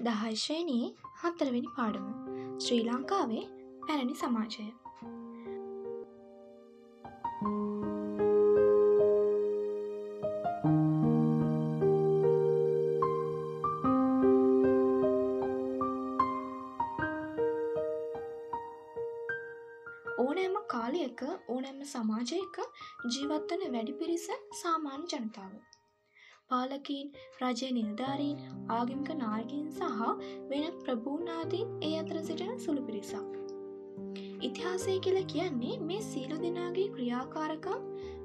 දහයිශයනයේ හත්තරවෙනි පාඩම ශ්‍රී ලංකාවේ පැරණි සමාජය ඕනෑම කාලයක ඕනෑම සමාජයක ජීවත්වන වැඩි පිරිස සාමාන්‍ය ජනතාව. පාලකින් රජය නිලධාරීන් ආගමික නායකින් සහ වෙනත් ප්‍රභූනාදීන් ඒ අතර සිටන සුළු පිරිසක්. ඉතිහාසය කියල කියන්නේ මේ සීලු දෙනාගේ ක්‍රියාකාරකම්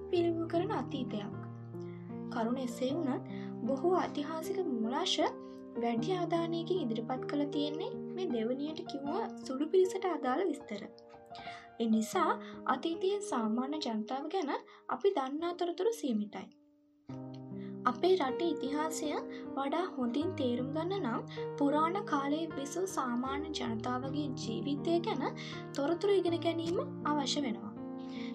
පිළිබු කරන අතීතයක්. කරුණ එසේ වුනත් බොහෝ අතිහාසික මූලාශ වැඩි ආදානයකින් ඉදිරිපත් කළ තියෙන්නේ මේ දෙවනියට කිව්වා සුළු පිරිසට අදාළ විස්තර. එනිසා අතීතිය සාමාන්‍ය ජනතාව ගැන අපි දන්නා තොරතුරු සීමිතයි. අපේ රට ඉතිහාසය වඩා හොඳින් තේරුම් ගන්න නම් පුරාණ කාලයේ විසු සාමාන්‍ය ජනතාවගේ ජීවිතය ගැන තොරතුරු ඉගෙන ගැනීම අවශ්‍ය වෙනවා.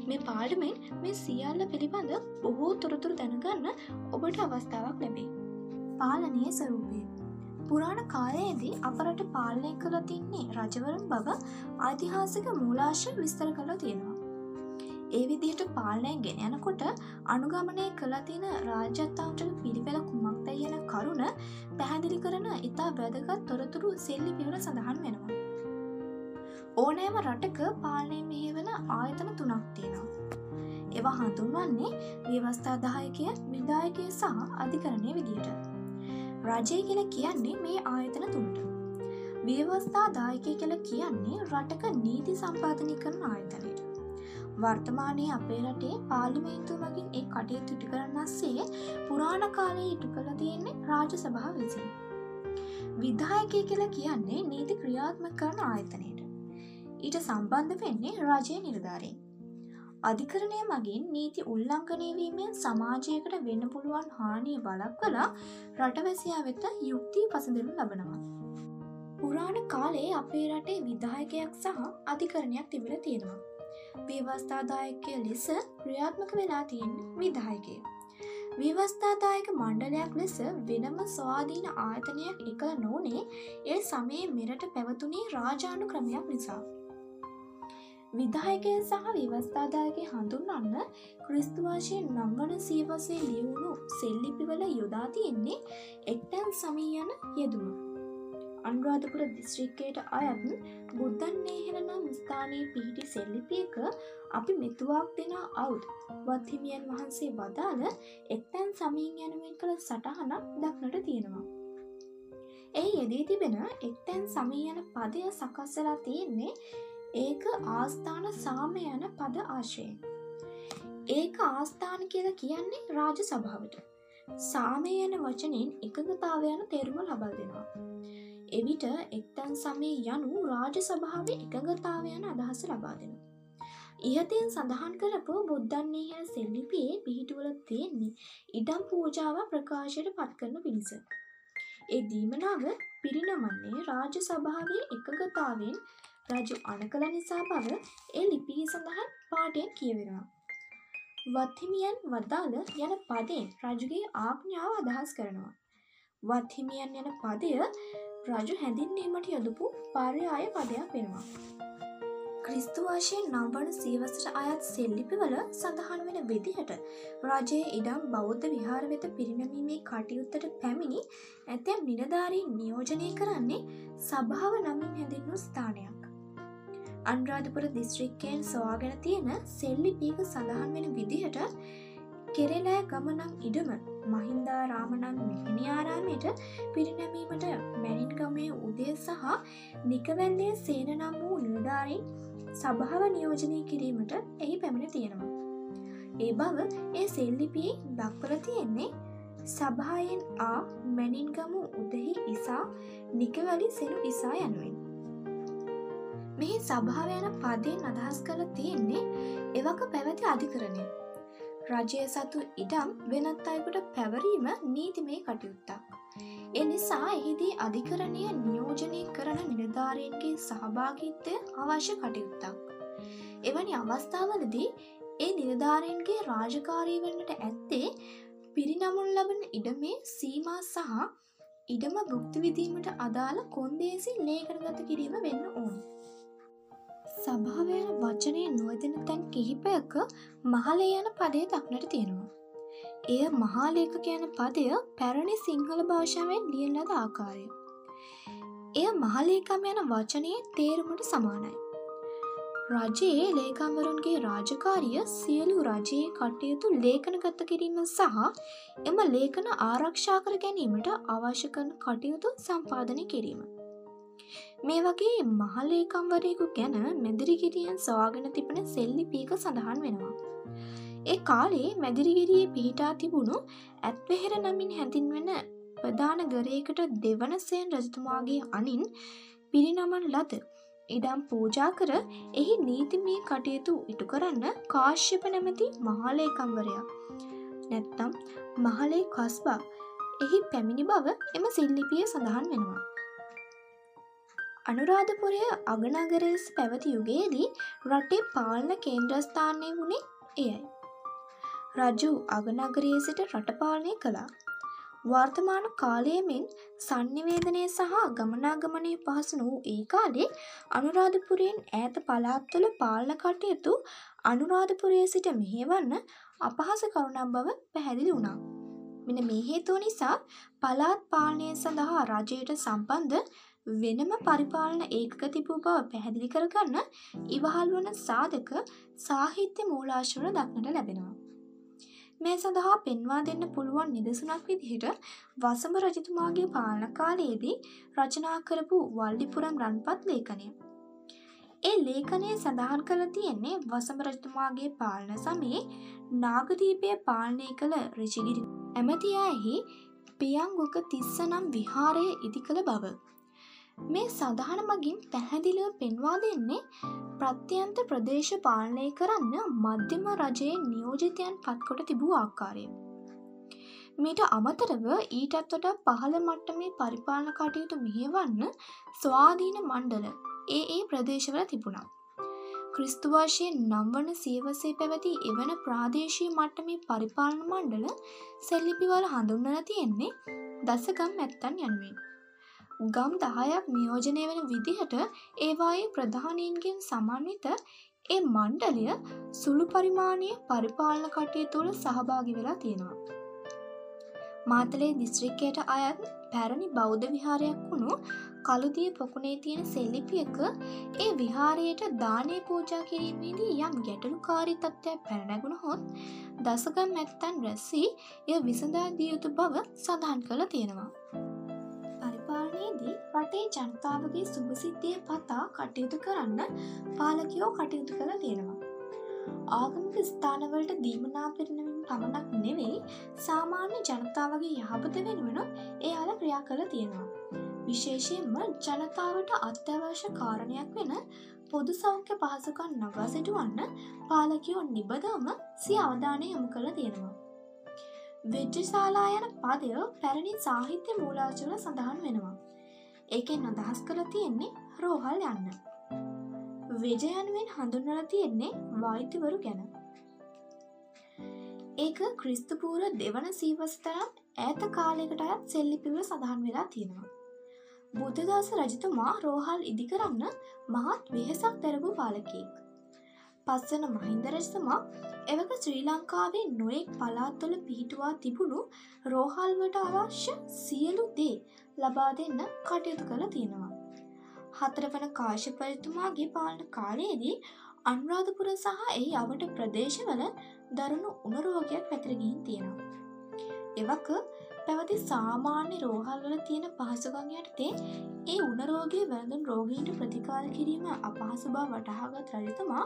මේ පාඩමෙන් මේ සියල්ල පිළිබඳ බොහෝ තොරතුරු දැනගන්න ඔබට අවස්ථාවක් ලැබේ. පාලනය ස්වරූපය පුරාණ කාලයේදී අපරට පාලනය කළ තින්නේ රජවරුන් බව ඓතිහාසික මූලාශ විස්තර කළ තියෙනවා. ඒ විදිහට පාලනය ගෙන යනකොට අනුගමනය කලා තියෙන රාජ්‍යත්තාන්ටල පිළිවෙල කුමක්ද යන කරුණ පැහැදිලි කරන ඉතා වැදගත් තොරතුරු සෙල්ලි පිවර සඳහන් වෙනවා. ඕනෑම රටක පාලනය මෙහෙවන ආයතන තුනක් තියෙනවා. ඒවා හඳුන්වන්නේ ව්‍යවස්ථාදායකය විදායකය සහ අධිකරණය විදියට. රජය කියල කියන්නේ මේ ආයතන තුන්ට. ව්‍යවස්ථා දායකය කළ කියන්නේ රටක නීති සම්පාධනය කරන ආයතනයට. වර්තමානයේ අපේ රටේ පාලිමේන්තු මගින් ඒ කටේ තුටි කරන්නස්සේ පුරාණ කාලයේ ඉටු කළ තියෙන්නේ රාජ සභා විසින්. විදායකය කියලා කියන්නේ නීති ක්‍රියාත්ම කරන ආයතනයට. ඊට සම්බන්ධ වෙන්නේ රජය නිර්ධාරයෙන්. අධිකරණය මගින් නීති උල්ලංඝනයවීමෙන් සමාජයකට වෙන්න පුළුවන් හානිය බලක් කලා රටවැසියා වෙත යුක්තිී පසඳනු ලබනවා. පුරාණ කාලේ අපේ රටේ විදායකයක් සහ අධිකරණයක් තිබිල තියෙනවා. ව්‍යවස්ථාදායකය ලෙස ක්‍රියාත්මක වෙලා තියෙන් විදායකය. විවස්ථාදායක මණ්ඩලයක් ලෙස වෙනම ස්වාධීන ආයතනයක් එකල නොනේ ඒ සමයේ මෙරට පැවතුනේ රාජානු ක්‍රමයක් නිසා. විදායකය සහ විවස්ථාදායක හඳුන්වන්න ක්‍රිස්තුවාශය නම්වන සීවසේ ලියවුණු සෙල්ලිපිවල යොදා තියෙන්නේ එක්ටැන් සමී යන යෙදුණු. අන්රාධපුර දිස්ත්‍රික්කයට අයත් බුද්ධන්නේ හෙළනම් ස්ථානයේ පිහිටි සෙල්ලිපියක අපි මෙතුවක් දෙෙන අවුද් වත්හිමියන් වහන්සේ වදාළ එක්තැන් සමීන් යනුවෙන් කළ සටහනක් දක්නට තියෙනවා. ඒ යෙදී තිබෙන එක්තැන් සමී යන පදය සකස්සලා තියෙන්නේ ඒක ආස්ථාන සාමය යන පද ආශයෙන්. ඒක ආස්ථාන කියලා කියන්නේ රාජ සභාවට. සාමය යන වචනින් එකගතාව යන තෙරුම ලබල් දෙනවා. එවිට එක්තැන් සමේ යනු රාජ සභාව එකගතාව යන අදහස ලබා දෙනවා. ඉහතින් සඳහන් කරපු බුද්ධන්නේ හැ සෙල්ලිපියේ පිහිටුවල තියෙන්නේ ඉඩම් පූජාව ප්‍රකාශයට පත්කරන පිණිස. ඒ දීමනාව පිරිනමන්නේ රාජ සභාවේ එකගතාවෙන් රජු අනකළ නිසා බව ඒ ලිපිහි සඳහන් පාටයෙන් කියවෙනවා. වත්හිමියන් වදාළ යන පදයෙන් රජුගේ ආඥාව අදහස් කරනවා. වත්හිමියන් යන පදය රජු හැඳින්වීමට යොදපු පර්යාය පදයක් වෙනවා. ක්‍රිස්තුවාශයෙන් නම්වන සීවසට අයත් සෙල්ලිපිවල සඳහන් වෙන විදිහට රජයේ ඉඩම් බෞද්ධ විහාර වෙත පිරිනැමීමේ කටයුත්තට පැමිණි ඇතැම් නිලධාරීන් නියෝජනය කරන්නේ සභාව නමින් හැඳින්වු ස්ථානයක්. අන්රාධපුර දිස්ත්‍රික්කයෙන් සොවාගෙන තියෙන සෙල්ලිපීක සඳහන් වෙන විදිහට කෙරෙලෑ ගමනං ඉඩම මහින්දා රාමණන් මිහිනිආරාමයට පිරිනැමීමට මැනින්ගමේ උදේ සහ නිකවැල්ලේ සේන නම් වූ නිලධාරින් සභාව නියෝජනය කිරීමට එහි පැමිණ තියෙනවා. ඒ බව ඒ සෙල්ලිපියේ දක්වල තියෙන්නේ සභායෙන් ආ මැනින්ගමු උදෙහි isaa නිකවැලි සෙනු isaa යනුවෙන්. මෙහි සභාව යන පදයෙන් අදහස් කළ තියෙන්නේ එවක පැවැති අධිකරණය. රජය සතු ඉඩම් වෙනත් අයකුට පැවරීම නීතිමේ කටයුත්තක්. එනිසා එහිදී අධිකරණය නියෝජනය කරන නිලධාරයන්ගේ සහභාගිත්වය අවශ්‍ය කටයුත්තක්. එවැනි අවස්ථාවලදී ඒ නිලධාරයන්ගේ රාජකාරී වන්නට ඇත්තේ පිරිනමුන් ලබන ඉඩමේ සීමා සහ ඉඩම බුක්තිවිදීමට අදාළ කොන්දේසි ලේකනගත කිරීම වෙන්න ඕන. සභාවයන වචනය නොවදන තැන් කිහිපයක මහලේ යන පදය දක්නට තියෙනවා. එය මහාලේක කියන පදය පැරණි සිංහල භාෂාවෙන් ලියල්ලද ආකාරය. එය මහලේකම් යන වචනයේ තේරුමට සමානයි. රජයේ ලේකම්වරුන්ගේ රාජකාරිය සියලු රජයේ කටයුතු ලේඛනගත කිරීම සහ එම ලේඛන ආරක්ෂා කර ගැනීමට අවශ්‍ය කරන කටයුතු සම්පාදනය කිරීම. මේ වගේ මහලේකම්වරයෙකු ගැන මැදිරිගිරියෙන් සවාගෙන තිබෙන සෙල්ලිපීක සඳහන් වෙනවා. ඒ කාලේ මැදිරිගිරියේ පිහිටා තිබුණු ඇත්වෙහෙර නමින් හැඳින්වෙන ප්‍රධාන ගරයකට දෙවනසයෙන් රජතුමාගේ අනින් පිරිනමන් ලද ඉඩම් පූජා කර එහි නීතිමී කටයුතු ඉටු කරන්න කාශ්‍යප නැමැති මහලේකම්වරයා නැත්තම් මහලේ කස්බා එහි පැමිණි බව එම සිල්ලිපිය සඳහන් වෙනවා. අනුරාධපුරය අගනගරස් පැවති යුගයේදී රටේ පාලන කේන්ද්‍රස්ථානය වුණේ එයයි. රජු අගනගරයේ සිට රටපාලනය කළා. වර්තමාන කාලයමෙන් සංනිවේදනය සහ ගමනාගමනය පහසු වූ ඒ කාලේ අනුරාධපුරයෙන් ඈත පළාත්වල පාලන කටයුතු අනුරාධපුරය සිට මෙහෙවන්න අපහස කරුණක් බව පැහැදිලි වුණා. මෙන මේ හේතුව නිසා පළාත් පාලනය සඳහා රජයට සම්බන්ධ වෙනම පරිපාලන ඒකක තිබූ බව පැහැදිලි කරගන්න ඉවහල් වන සාධක සාහිත්‍ය මූලාශ්වර දක්නට ලැබෙනවා. මේ සඳහා පෙන්වා දෙන්න පුළුවන් නිදසුනක් විදිහට වසම රජතුමාගේ පාලන කාලයේදී රචනා කරපු වල්ලිපුරම් රන්පත් ලේඛනය. ඒ ලේඛනය සඳහන් කළ තියෙන්නේ වසම රජතුමාගේ පාලන සමයේ නාගදීපය පාලනය කළ රිචිගිරි ඇමතියායෙහි පියංගුක තිස්ස නම් විහාරය ඉදි කළ බව. මේ සඳහන මගින් පැහැදිලිව පෙන්වා දෙන්නේ ප්‍රත්‍යන්ත ප්‍රදේශ පාලනය කරන්න මධ්‍යම රජයේ නියෝජිතයන් පත්කොට තිබූ ආකාරය. මීට අමතරව ඊටත් වඩා පහළ මට්ටමේ පරිපාලන කටයුතු මෙහෙවන්න ස්වාධීන මණ්ඩල ඒ ඒ ප්‍රදේශවල තිබුණා. ක්‍රිස්තුවාශයෙන් නම්වන සියවසේ පැවති එවන ප්‍රාදේශී මට්ටමේ පරිපාලන මණ්ඩල සෙල්ලිපිවල හඳුන්නල තියෙන්නේ දසගම් ඇත්තන් යනුවෙන්. ගම් දහයක් නියෝජනය වෙන විදිහට ඒවායේ ප්‍රධානීන්ගෙන් සමන්විත ඒ මණ්ඩලය සුළු පරිමාණය පරිපාලන කටය තුළ සහභාගි වෙලා තියෙනවා. මාතලේ දිස්ත්‍රික්කයට අයත් පැරණි බෞද්ධ විහාරයක් වුණු කළුදිය පොකුණේ තියෙන සෙල්ලිපියක ඒ විහාරයට දානය පූජා කිරීමේදී යම් ගැටලු කාරී තත්ත්වයක් පැරණැගුණ හොත් දසගම් ඇත්තන් රැස්සී එය විසඳා දිය යුතු බව සඳහන් කළ තියෙනවා. පරිපාලනයේදී රටේ ජනතාවගේ සුභසිද්ධිය පතා කටයුතු කරන්න පාලකයෝ කටයුතු කළ තියෙනවා. ආගමික ස්ථානවලට දීමනා පිරිනමින් පමණක් නෙවෙයි සාමාන්‍ය ජනතාවගේ යහපත වෙනුවන එයාල ක්‍රියා කළ තියෙනවා. විශේෂයෙන්ම ජනතාවට අත්‍යවශ්‍ය කාරණයක් වෙන පොදු සෞඛ්‍ය පහසුකන් නගා සිටුවන්න පාලකයෝ නිබදවම සිය අවධානය යොමු කළ තියෙනවා. වෙජ්ජශාලා යන පදය පැරණි සාහිත්‍ය මූලාචල සඳහන් වෙනවා. ඒකෙන් අදහස් කළ තියෙන්නේ රෝහල් යන්න. වෙජයනුවෙන් හඳුන්වල තියෙන්නේ වෛතිවරු ගැන. ඒක ක්‍රිස්තුපූර දෙවන සීවස්තරම් ඇත කාලෙකට අයත් සෙල්ලිපිවල සඳහන් වෙලා තියෙනවා. බුද්ධදාස රජතුමා රෝහල් ඉදිකරන්න මහත් වෙහෙසක් දැරපු පාලකෙක්. පස්සන මහින්දරජතුමා එවක ශ්‍රී ලංකාවේ නොයෙක් පලාත්වල පිහිටුවා තිබුණු රෝහල්වට අවශ්‍ය සියලු දේ ලබා දෙන්න කටයුතු කළ තියෙනවා. හතරවන කාශපරතුමාගේ පාලන කාලයේදී අනුරාධපුර සහ එහි අවට ප්‍රදේශවල දරුණු උනරෝගයක් පැතිරගින් තියෙනවා. එවක පැවති සාමාන්‍ය රෝහල්වල තියෙන පහසුකං යටතේ ඒ උනරෝගය වැඳුන් රෝගීන්ට ප්‍රතිකාර කිරීම අපහසු බව වටහාගත් රජතුමා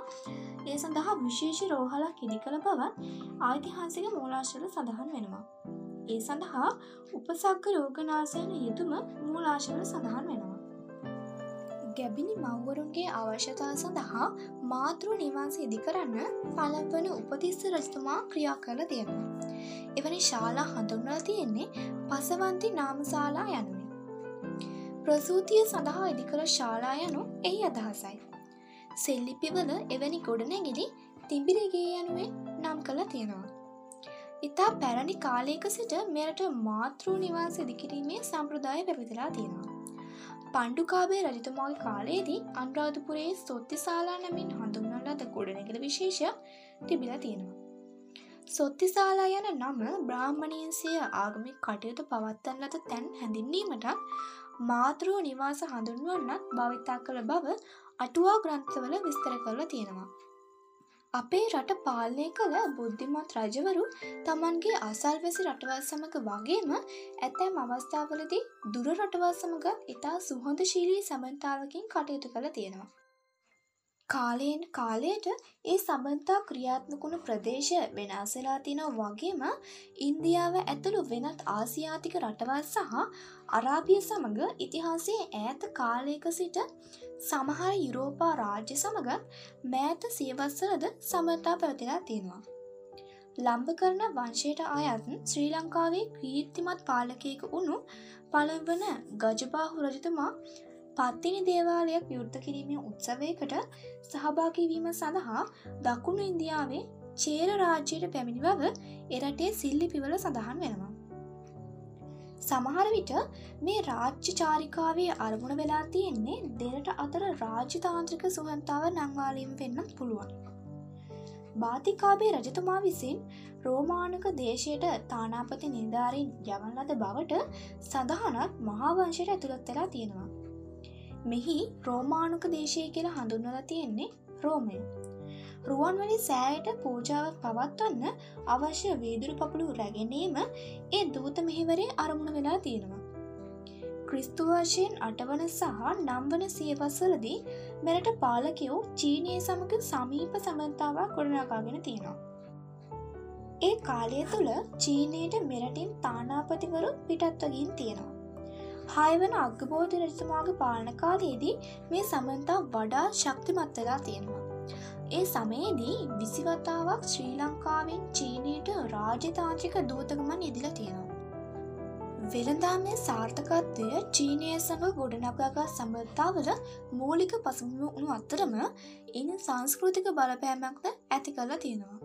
ඒ සඳහා විශේෂ රෝහලක් ඉදි කළ බවත් ආයිතිහාසික මූලාශල සඳහන් වෙනවා. ඒ සඳහා උපසක්ග රෝගනාසයන යෙතුම මූලාශවල සඳහන් වෙනවා. ගැබිනි මව්වරුන්ගේ අවශ්‍යතා සඳහා මාතෘ නිවාස ඉදි කරන්න පළම්වන උපතිස්ස රජතුමා ක්‍රියා කළ තියෙනවා. එවැනි ශාලා හඳුන්වල තියෙන්නේ පසවන්ති නාමශාලා යනුවෙන්. ප්‍රසූතිය සඳහා ඉදිකළ ශාලා යනු එහි අදහසයි. සෙල්ලිපිවල එවැනි ගොඩනැගිලි තිබිරිගේ යනුවෙන් නම් කළ තියෙනවා. ඉතා පැරණි කාලයක සිට මෙරට මාතෘ නිවාස ඉදිකිරීමේ සම්ප්‍රදාය පැවිදිලා තියෙනවා. පණ්ඩුකාබේ රජතුමාගේ කාලයේදී අන්රාධපුරයේ සොත්තිසාලා නැමින් හඳුන්වන ලද ගොඩනැගල විශේෂ තිබිලා තියෙනවා. සොත්තිසාලා යන නම බ්‍රාහ්මණීන්සිය ආගමික් කටයුතු පවත්තන් ලද තැන් හැඳින්වීමටත් මාතෘව නිවාස හඳුන්වන්නත් භවිතා කළ බව අටුවා ග්‍රන්ථවල විස්තර කරලා තියෙනවා. අපේ රට පාලනය කළ බුද්ධිමත් රජවරු තමන්ගේ අසල්වැසි රටවල් සමඟ වගේම ඇතැම් අවස්ථාවලදී දුර රටවල් සමඟත් ඉතා සුහොඳ ශීලී සමන්තාවකින් කටයුතු කළ තියෙනවා. කාලයෙන් කාලයට ඒ සබන්තා ක්‍රියාත්මකුණු ප්‍රදේශ වෙනස්සලා තිනව වගේම ඉන්දියාව ඇතුළු වෙනත් ආසියාතික රටවල් සහ අරාබිය සමඟ ඉතිහාසයේ ඈත කාලයක සිට සමහර යුරෝපා රාජ්‍ය සමගත් මෑත සියවස්සලද සමතා පැවතිලා තියෙනවා. ලම්බ කරන වංශයට අයත් ශ්‍රී ලංකාවේ කීර්තිමත් පාලකයක වුණු පළවන ගජබාහු රජතුමා පත්තිනි දේවාලයක් විවෘත කිරීමේ උත්සවයකට සහභාගිවීම සඳහා දකුණු ඉන්දියාවේ චේර රාජ්‍යයට පැමිණි බව එරටේ සිල්ලිපිවල සඳහන් වෙනවා. සමහර විට මේ රාජ්‍ය චාරිකාවේ අරමුණ වෙලා තියෙන්නේ දෙරට අතර රාජ්‍යතාන්ත්‍රික සුහන්තාව නංවාලීම වෙන්න පුළුවන්. බාතිකාබේ රජතුමා විසින් රෝමාණක දේශයට තානාපති නිධාරින් යවන ලද බවට සඳහනත් මහාවංශයට ඇතුළත් වෙලා තියෙනවා. මෙහි රෝමාණුක දේශය කියලා හඳුන්වල තියෙන්නේ රෝමය. රුවන්වැලි සෑයට පූජාවක් පවත්වන්න අවශ්‍ය වේදුරු පපුළු රැගෙනීම ඒ දූත මෙහිවරේ අරමුණ වෙලා තියෙනවා. ක්‍රිස්තුවර්ශයෙන් අටවන සහ නම්වන සියවස්සලදී මෙරට පාලකයෝ චීනය සමඟ සමීප සමන්තාවක් ගොඩනකාගෙන තියෙනවා. ඒ කාලය තුළ චීනයට මෙරටින් තානාපතිවරු පිටත්වගින් තියෙනවා. හයවන අග්ගබෝධ රජතුමාගේ පාලන කාලයේදී මේ සමන්තා වඩා ශක්තිමත් වෙලා තියෙනවා. ඒ සමයේදී විසිවතාවක් ශ්‍රී ලංකාවෙන් චීනයට රාජතාංචික දූතකමන් ඉදිල තියෙනවා. වෙළඳාමේ සාර්ථකත්වය චීනය සඟ ගොඩනගාගා සම්බර්තාවල මූලික පසුබිම වුණු අත්තරම ඉන් සංස්කෘතික බලපෑමක්ද ඇති කළ තියෙනවා.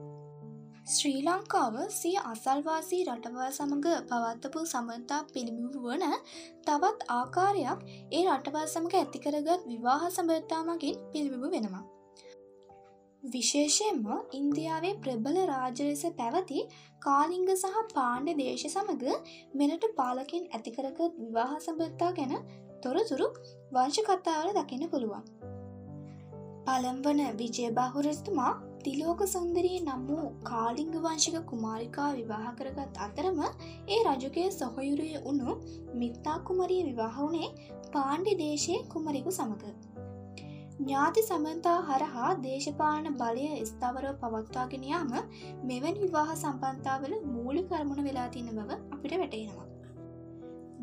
ශ්‍රී ලංකාව සිය අසල්වාසී රටවල් සමඟ පවත්තපු සමන්තා පිළිබිඹු වන තවත් ආකාරයක් ඒ රටවල් සමඟ ඇතිකරගත් විවාහ සබත්තාමගින් පිළිබිඹු වෙනවා. විශේෂයෙන්ම ඉන්දියාවේ ප්‍රබල රාජලෙස පැවති කාලිංග සහ පාණ්ඩ දේශ සමඟ මෙනට පාලකින් ඇතිකරගත් විවාහ සබත්තා ගැන තොරතුරු වංශකතාවල දකින්න පුළුවන්. පළම්වන විජයබාහුරස්තුමා තිලෝක සුන්දරී නම් වූ කාලිංග වංශික කුමාරිකා විවාහ කරගත් අතරම ඒ රජුගේ සොහයුරය වුණු මිත්තා කුමරිය විවාහවුනේ පාණ්ඩි දේශය කුමරිකු සමඟ. ඥාති සමන්තා හරහා දේශපාලන බලය ස්ථාවරව පවත්වාගෙනයාම මෙවැනි විවාහ සම්පන්තාවල මූලි කරමුණ වෙලා තින්න බව අපිට වැටෙනවා.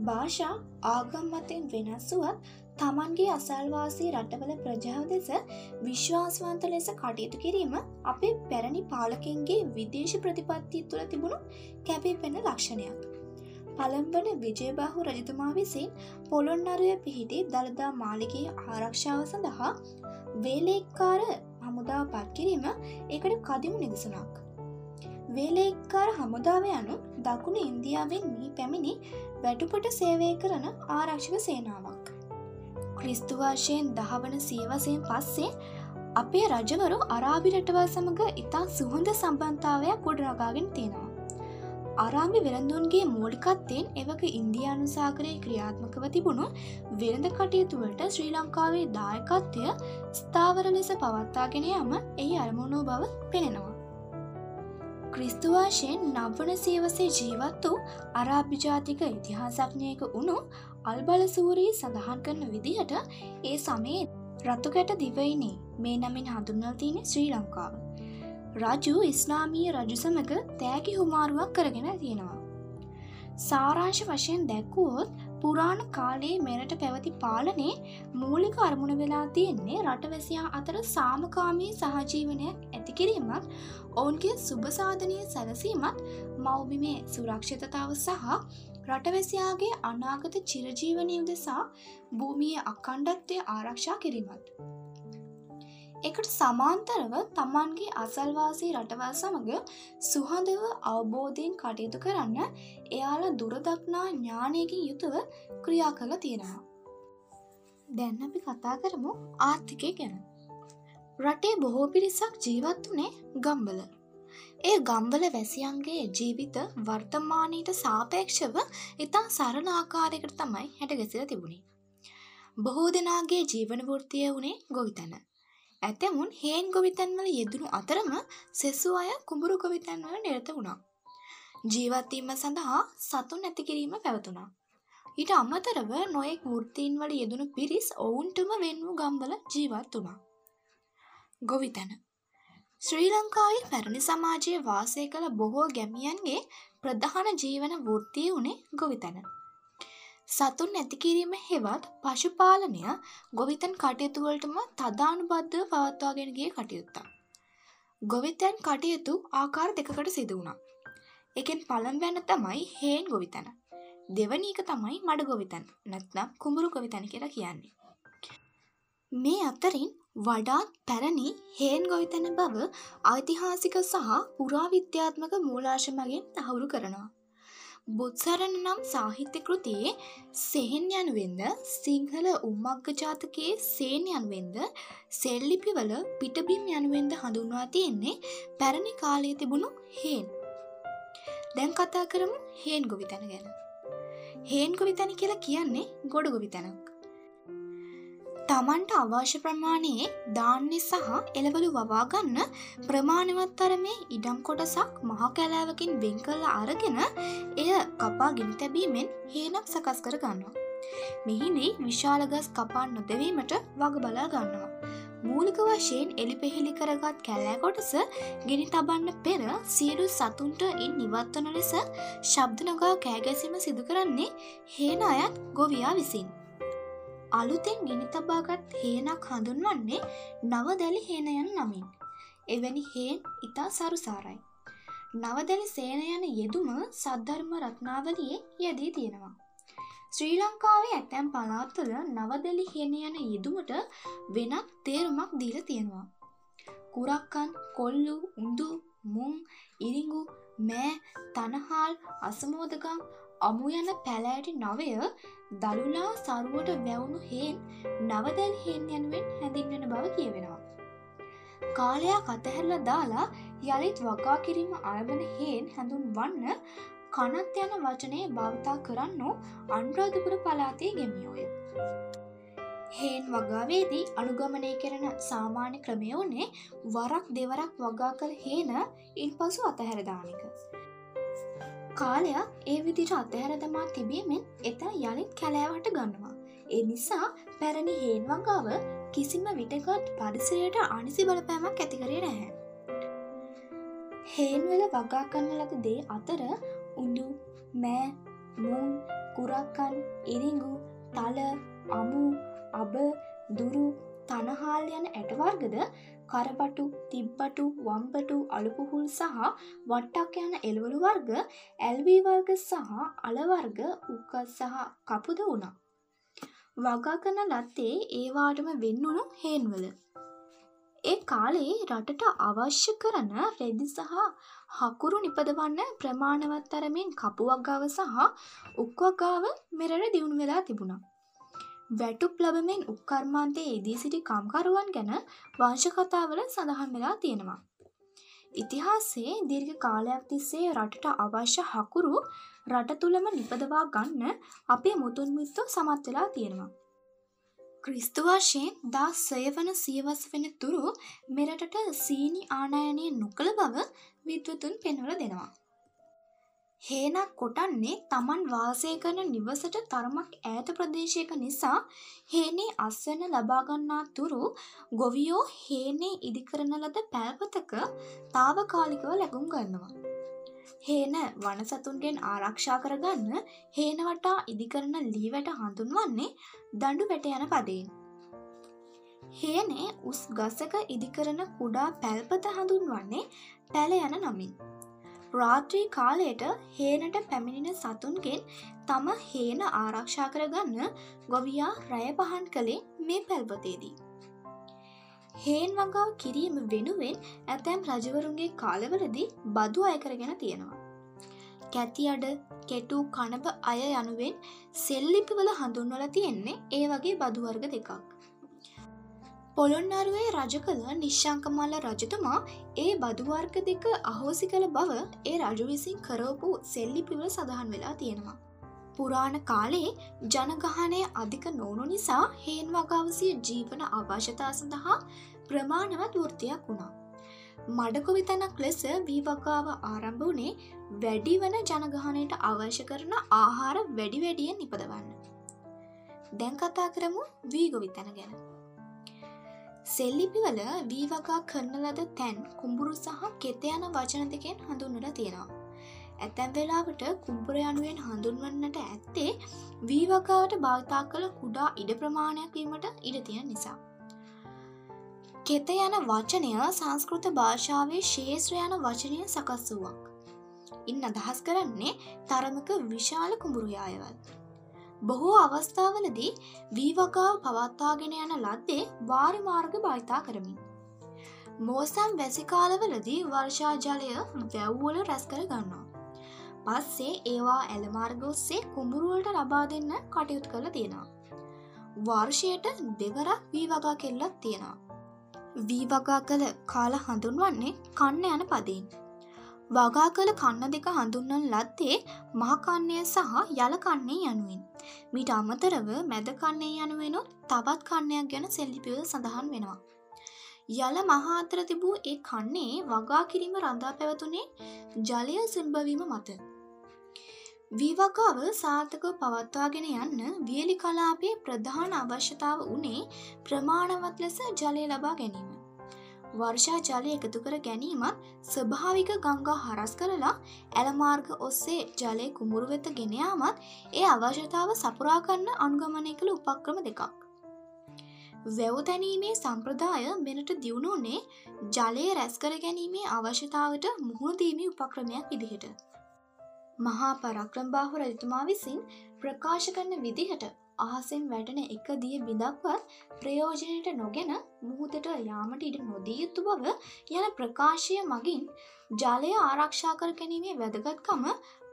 භාෂා ආගම් මතෙන් වෙනස්සුවත් තමන්ගේ අසල්වාසී රටවල ප්‍රජාව දෙස විශ්වාසවන්ත ලෙස කටයුතු කිරීම අපේ පැරණි පාලකින්ගේ විදේශ ප්‍රතිපත්තිය තුළ තිබුණු කැපී පෙන ලක්ෂණයක්. පළම්වන විජයබාහු රජතුමා විසින් පොළොන්නරය පිහිටි දළදා මාලිගේ ආරක්ෂාව සඳහා වේලෙක්කාර හමුදාව පත්කිරීම එකට කදිමු නිදසුනක්. වේලෙක්කාර හමුදාව යනු දකුණු ඉන්දියාවෙන් මී පැමිණි වැටුපට සේවය කරන ආරක්ෂක සේනාවක්. ක්‍රිස්තුවාශයෙන් දහවන සියවසයෙන් පස්සේ අපේ රජවරු අරාබි රටවල් සමඟ ඉතා සුහොඳ සම්බන්ධාවයක් ගොඩරගාගෙන තියෙනවා. අරාමි වෙළඳුන්ගේ මූලිකත්තයෙන් එවක ඉන්දයානු සාකරය ක්‍රියාත්මකව තිබුණු වෙළඳ කටයුතුවලට ශ්‍රී ලංකාවේ දායකත්වය ස්ථාවර ලෙස පවත්තාගෙන යම එහි අරමුණෝ බව පෙනෙනවා. ක්‍රිස්තුවාශයෙන් නව්වන සියවසේ ජීවත් වූ අරාභිජාතික ඉතිහාසක්ඥයක වුණු අල්බල සූරී සඳහන් කරන විදිහට ඒ සමයේ රතුකැට දිවයිනේ මේ නමින් හඳුන්වල් තියෙන ශ්‍රී ලංකාව. රජු ඉස්නාමීය රජු සමඟ තෑගි හුමාරුවක් කරගෙන තියෙනවා. සාරාංශ වශයෙන් දැක්වුවොත් පුරාණ කාලයේ මෙරට පැවති පාලනේ මූලික අරමුණ වෙලා තියෙන්නේ රටවැසියා අතර සාමකාමී සහජීවනයක් ඇතිකිරීමත් ඔවුන්ගේ සුභසාධනය සැලසීමත් මෞබිමේ සුරක්ෂිතතාව සහ රටවැසියාගේ අනාගත චිරජීවනය උදෙසා භූමිය අකණ්ඩත්වය ආරක්ෂා කිරීමත්. එකට සමාන්තරව තමන්ගේ අසල්වාසී රටවල් සමඟ සුහදව අවබෝධයෙන් කටයුතු කරන්න එයාල දුරදක්නා ඥානයකින් යුතුව ක්‍රියා කළ තියෙනවා. දැන් අපි කතා කරමු ආර්ථිකය ගැන. රටේ බොහෝ පිරිසක් ජීවත් වනේ ගම්බල. ඒ ගම්බල වැසියන්ගේ ජීවිත වර්තමානයට සාපේක්ෂව ඉතා සරණ ආකාරයකට තමයි හැට ගැසිල තිබුණේ. බොහෝ දෙනාගේ ජීවන වෘතිය වුණේ ගොවිතැන. ඇතැමුන් හේන් ගොවිතැන්වල යෙදුණු අතරම සෙසු අය කුඹුරු ගොවිතැන්වල නිරත වුණා. ජීවත්වීම සඳහා සතුන් ඇතිකිරීම පැවතුනා. ඊට අමතරව නොයෙක් වෘත්තීන් වල යෙදුණු පිරිස් ඔවුන්ටම වෙන් වූ ගම්වල ජීවත් වුණා. ගොවිතැන ශ්‍රී ලංකාවේ පැරණි සමාජයේ වාසය කළ බොහෝ ගැමියන්ගේ ප්‍රධාන ජීවන වෘත්තිය වුණේ ගොවිතැන. සතුන් නැතිකිරීම හෙවත් පශුපාලනය ගොවිතැන් කටයුතුවලටම තදානුබද්ධව පවත්වාගෙන ගිය කටයුත්තා. ගොවිතැන් කටයුතු ආකාර දෙකකට සිදු වුණා. එකෙන් පළම්වැන්න තමයි හේන් ගොවිතැන. දෙවනීක තමයි මඩ ගොවිතැන් නැත්නම් කුඹුරු ගොවිතැන කියලා කියන්නේ. මේ අතරින් වඩාත් පැරණි හේන් ගොවිතැන බව ඓතිහාසික සහ පුරාවිද්‍යාත්මක මූලාශ මගින් තහවුරු කරනවා. බුත්සරණ නම් සාහිත්‍ය කෘතියේ සෙහෙන් යනුවෙන්ද සිංහල උම්මග්ග ජාතකයේ සේන් යනුවෙන්ද සෙල්ලිපිවල පිටබිම් යනුවෙන්ද හඳුන්වා තියෙන්නේ පැරණි කාලයේ තිබුණු හේන්. දැන් කතා කරමු හේන් ගොවිතැන ගැන. හේන් ගොවිතැන කියලා කියන්නේ ගොඩ ගොවිතැනක්. තමන්ට අවශ්‍ය ප්‍රමාණයේ ධාන්‍ය සහ එළවලු වවාගන්න ප්‍රමාණවත් තරමේ ඉඩම් කොටසක් මහ කැලෑවකින් වෙන් කල්ලා අරගෙන එය කපා ගෙන තැබීමෙන් හේනක් සකස් කර ගන්නවා. මෙහිදී විශාලගස් කපා නොදවීමට වග බලා ගන්නවා. මූලික වශයෙන් එලි පෙහෙලි කරගත් කැලෑ කොටස ගෙනි තබන්න පෙර සියලු සතුන්ට ඉන් නිවත්වන ලෙස ශබ්දනගා කෑගැසීම සිදු කරන්නේ හේන අයත් ගොවියා විසින්. අලුතෙන් ගිනි තබාගත් හේනක් හඳුන්වන්නේ නවදැලි හේනයන් නමින්. එවැනි හේන් ඉතා සරුසාරයි. නවදැලි සේන යන යෙදුම සද්ධර්ම රත්නාවලියේ යෙදී තියෙනවා. ශ්‍රී ලංකාවේ ඇතැම් පලාත්තුල නවදැලි හේන යන යෙදුමට වෙනත් තේරුමක් දීල තියෙනවා. කුරක්කන් කොල්ලු උඳු මුං ඉරිඟු මෑ තනහාල් අසමෝදකම් අමු යන පැලෑටි නවය දළුලා සරුවට වැවුණු හේන් නවදැල් හෙන් යනුවෙන් හැඳින්වෙන බව කියවෙනවා. කාලයක් අතහැරල දාලා යළිත් වගා කිරීම අරබන හේන් හැඳුන් වන්න කනත් යන වචනය භාවිතා කරන්නු අන්රාධපුර පලාතේ ගෙමියෝය. හේන් වගාවේදී අනුගමනය කරන සාමාන්‍ය ක්‍රමය වනේ වරක් දෙවරක් වගා කළ හේන ඉන් පසු අතහැරදානික. කාලයක් ඒ විදිට අතහැර දමා තිබීමෙන් එත යළිත් කැලෑවට ගන්නවා. ඒ නිසා පැරණි හේන් වගාව කිසිම විටගත් පරිසරයට අනිසි බලපෑමක් ඇතිකරේ නැහැ. හේන්වල වගා කරන්න ලද දේ අතර උඩු මෑ මුන් කුරක්කන් ඉරිංගු තල අමු අබ දුරු තනහාල් යන ඇටවර්ගද කරපටු තිබ්බටු වම්පටු අලුපුහුල් සහ වට්ටක් යන එළවලු වර්ග ඇල්වී වර්ග සහ අලවර්ග උක්කත් සහ කපුද වුණා. වගා කරන ලත්තේ ඒවාටම වෙන්නුණු හේන්වල. ඒ කාලේ රටට අවශ්‍ය කරන රෙදි සහ හකුරු නිපදවන්න ප්‍රමාණවත් තරමින් කපුවක්ගාව සහ උක්වගාව මෙරට දියුණු වෙලා තිබුණා. වැටුප් ලබමින් උක්කර්මාන්තයේ එදී සිටි කම්කරුවන් ගැන වංශකතාවල සඳහන් වෙලා තියෙනවා. ඉතිහාසයේ දීර්ඝ කාලයක් තිස්සේ රටට අවශ්‍ය හකුරු රට තුළම නිපදවා ගන්න අපේ මුතුන් මිත්තෝ සමත් වෙලා තියෙනවා. ක්‍රිස්තුවර්ශයෙන් දා සයවන සියවස් වෙන තුරු මෙරටට සීනි ආනායනය නොකළ බව විද්වතුන් පෙන්වල දෙනවා. හේනක් කොටන්නේ තමන් වාසය කරන නිවසට තරමක් ඈත ප්‍රදේශයක නිසා හේනේ අස්වැන්න ලබාගන්නා තුරු ගොවියෝ හේනේ ඉදිකරන ලද පැල්පතක තාවකාලිකව ලැගුම් ගන්නවා. හේන වනසතුන්ගෙන් ආරක්ෂා කරගන්න හේනවටා ඉදිකරන ලීවැට හඳුන්වන්නේ දඩු වැට යන පදයෙන්. හේනේ උස් ගසක ඉදිකරන කුඩා පැල්පත හඳුන්වන්නේ පැල යන නමින්. රාත්‍රී කාලයට හේනට පැමිණෙන සතුන්ගෙන් තම හේන ආරක්ෂා කරගන්න ගොවියා රැය පහන් කළේ මේ පැල්පතේදී. හේන් වගාව කිරීම වෙනුවෙන් ඇතැම් රජවරුන්ගේ කාලවලදී බදු අයකරගෙන තියෙනවා. කැති අඩ කෙටු කණප අය යනුවෙන් සෙල්ලිපිවල හඳුන්වල තියෙන්නේ ඒ වගේ බදුවර්ග දෙකක්. පොළොන්නරුවේ රජ කළ නිශ්ශංකමල්ල රජතුමා ඒ බදුවර්ග දෙක අහෝසි කළ බව ඒ රජු විසින් කරවපු සෙල්ලිපිවල සඳහන් වෙලා තියෙනවා. පුරාණ කාලේ ජනගහනය අධික නොවනු නිසා හේන් වගාවසිය ජීවන අවශ්‍යතා සඳහා ප්‍රමාණවත් වෘතියක් වුණා. මඩකොවි තැනක් ලෙස වී වකාව ආරම්භ වනේ වැඩි වන ජනගහනයට අවශ්‍ය කරන ආහාර වැඩි වැඩියෙන් නිපදවන්න. දැන් කතා කරමු වීගොවි තැන ගැන. සෙල්ලිපිවල වී වගා කරන ලද තැන් කුඹුරු සහ කෙත යන වචන දෙකෙන් හඳුන්නට තියෙනවා. ඇතැම් වෙලාවට කුම්පුර යනුවෙන් හඳුන්වන්නට ඇත්තේ වී වකාවට භාවිතා කළ කුඩා ඉඩ ප්‍රමාණයක් වීමට ඉඩ තියෙන නිසා. කෙත යන වචනය සංස්කෘත භාෂාවේ ශේත්‍ර යන වචනය සකස් වූවක්. ඉන් අදහස් කරන්නේ තරමක විශාල කුඹුරුයායවල්. බොහෝ අවස්ථාවලදී වීවකාව පවත්තාගෙන යන ලද්දේ වාරි මාර්ග භාවිතා කරමින්. මෝසම් වැසිකාලවලදී වර්ෂා ජලය වැැව්වල රැස් කර ගන්නවා. පස්සේ ඒවා ඇලමාර්ග ඔස්සේ කුඹුරුවලට ලබා දෙන්න කටයුතු කළ තියෙනවා. වර්ෂයට දෙවරක් වී වගා කෙල්ලත් තියෙනවා. වී වගා කළ කාල හඳුන්වන්නේ කන්න යන පදීන්. වගා කළ කන්න දෙක හඳුන්නන් ලද්දේ මහකන්නය සහ යල කන්නේ යනුවෙන්. මිට අමතරව මැද කන්නේ යනුවෙනුත් තවත් කන්නයක් ගැන සෙල්ලිපිව සඳහන් වෙනවා. යල මහාතර තිබූ ඒ කන්නේ වගා කිරීම රඳා පැවතුනේ ජලය සුන්භවීම මත. විවකාව සාර්ථකව පවත්වාගෙන යන්න වියලි කලාපේ ප්‍රධාන අවශ්‍යතාව වනේ ප්‍රමාණවත් ලෙස ජලය ලබා ගැනීම. වර්ෂා ජලය එකතු කර ගැනීමත් ස්වභාවික ගංගා හරස් කරලා ඇලමාර්ග ඔස්සේ ජලය කුමුරු වෙත ගෙනයාමත් ඒ අවශ්‍යතාව සපුරාකන්න අනුගමනය කළ උපක්‍රම දෙකක්. වැව් තැනීමේ සම්ප්‍රදාය මෙනට දියුණුන්නේ ජලය රැස්කර ගැනීමේ අවශ්‍යතාවට මුහුණදීමේ උපක්‍රමයක් ඉදිහට. මහා පරක්‍රම්බාහු රජතුමා විසින් ප්‍රකාශ කරන විදිහට අහසෙන් වැටෙන එක දිය බිඳක්වත් ප්‍රයෝජනයට නොගෙන මුහුදට යාමට ඉඩ නොදී යුතු බව යන ප්‍රකාශය මගින් ජලය ආරක්ෂා කර ගැනීමේ වැදගත්කම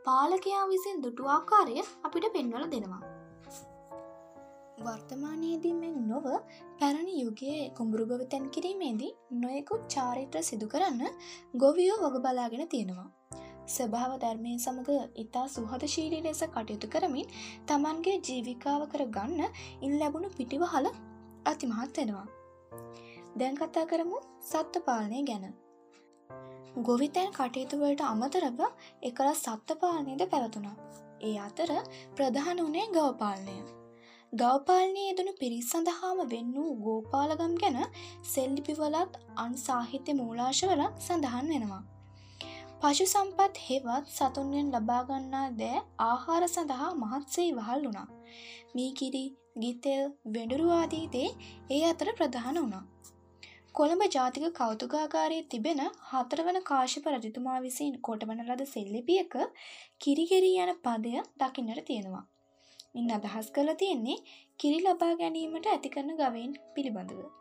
පාලකයා විසින් දුටුආකාරය අපිට පෙන්වල දෙනවා. වර්තමානයේදී මෙන් නොව පැරණි යුගයේ කුඹුරුගව තැන් කිරීමේදී නොයෙකුත් චාරිත්‍ර සිදු කරන්න ගොවියෝ වග බලාගෙන තියෙනවා. ස්වභාව ධර්මය සමඟ ඉතා සුහදශීලී ලෙස කටයුතු කරමින් තමන්ගේ ජීවිකාව කර ගන්න ඉන් ලැබුණු පිටිවහල අතිමහත් වෙනවා. දැන් කතා කරමු සත්ව පාලනය ගැන. ගොවිතැන් කටයුතුවලට අමතරව එකල සත්ව පාලනයද පැවතුනා. ඒ අතර ප්‍රධාන වනේ ගවපාලනය. ගවපාලනය යෙදනු පිරිස් සඳහාම වෙන්න වූ ගෝපාලගම් ගැන සෙල්ලිපිවලත් අන් සාහිත්‍ය මූලාශවල සඳහන් වෙනවා. පශු සම්පත් හෙවත් සතුන්ගෙන් ලබාගන්නා දෑ ආහාර සඳහා මහත්සේ වහල් වුණා. මීකිරි ගිතෙල් වෙඩුරුවාදීදේ ඒ අතර ප්‍රධාන වුණා. කොළඹ ජාතික කෞතුකාගාරයේ තිබෙන හතරවන කාශප රජතුමා විසින් කොටවන ලද සෙල්ලිපියක කිරිගෙරී යන පදය දකින්නට තියෙනවා. ඉන් අදහස් කළ තියෙන්නේ කිරි ලබා ගැනීමට ඇතිකරන ගවයින් පිළිබඳව.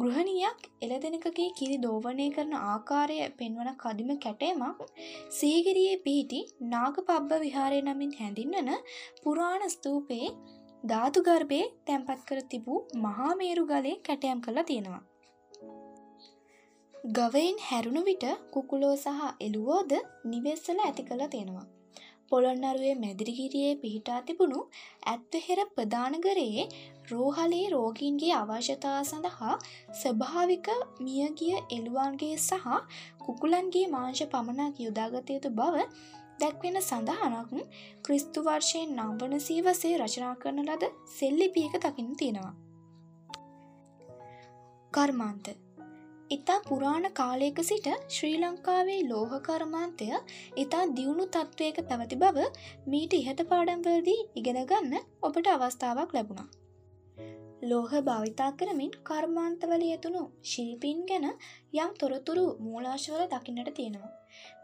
ගෘහණියක් එළදෙනකගේ කිරි දෝවනය කරන ආකාරය පෙන්වන කදිම කැටේමක් සීගිරියේ පිහිටි නාග පබ්බ විහාරය නමින් හැඳින්වන පුරාණ ස්තූපයේ ධාතුගර්භය තැන්පත් කර තිබූ මහාමේරු ගලේ කැටයම් කරලා තියෙනවා. ගවයින් හැරුණු විට කුකුලෝ සහ එළුවෝද නිවෙස්සල ඇති කළ තියෙනවා. පොළොන්නරුවේ මැදිරිගිරියේ පිහිටා තිබුණු ඇත්වහෙර ප්‍රධානගරයේ රෝහලේ රෝගීන්ගේ අවශ්‍යතා සඳහා ස්වභාවික මියගිය එළුවන්ගේ සහ කුකුලන්ගේ මාංශ පමණක් යුදාගත යුතු බව දැක්වෙන සඳහනක් ක්‍රිස්තු වර්ෂයෙන් නම්වන සීවසේ රචනා කරන ලද සෙල්ලිපියක දකින්න තියෙනවා. කර්මාන්ත ඉතා පුරාණ කාලයක සිට ශ්‍රී ලංකාවේ ලෝහ කර්මාන්තය ඉතා දියුණු තත්ත්වයක පැවති බව මීට ඉහත පාඩම්වලදී ඉගෙනගන්න ඔබට අවස්ථාවක් ලැබුණා. ලෝහ භාවිතා කරමින් කර්මාන්තවල යතුුණු ශිල්පීන් ගැන යම් තොරතුරු මූලාශවල දකින්නට තියෙනවා.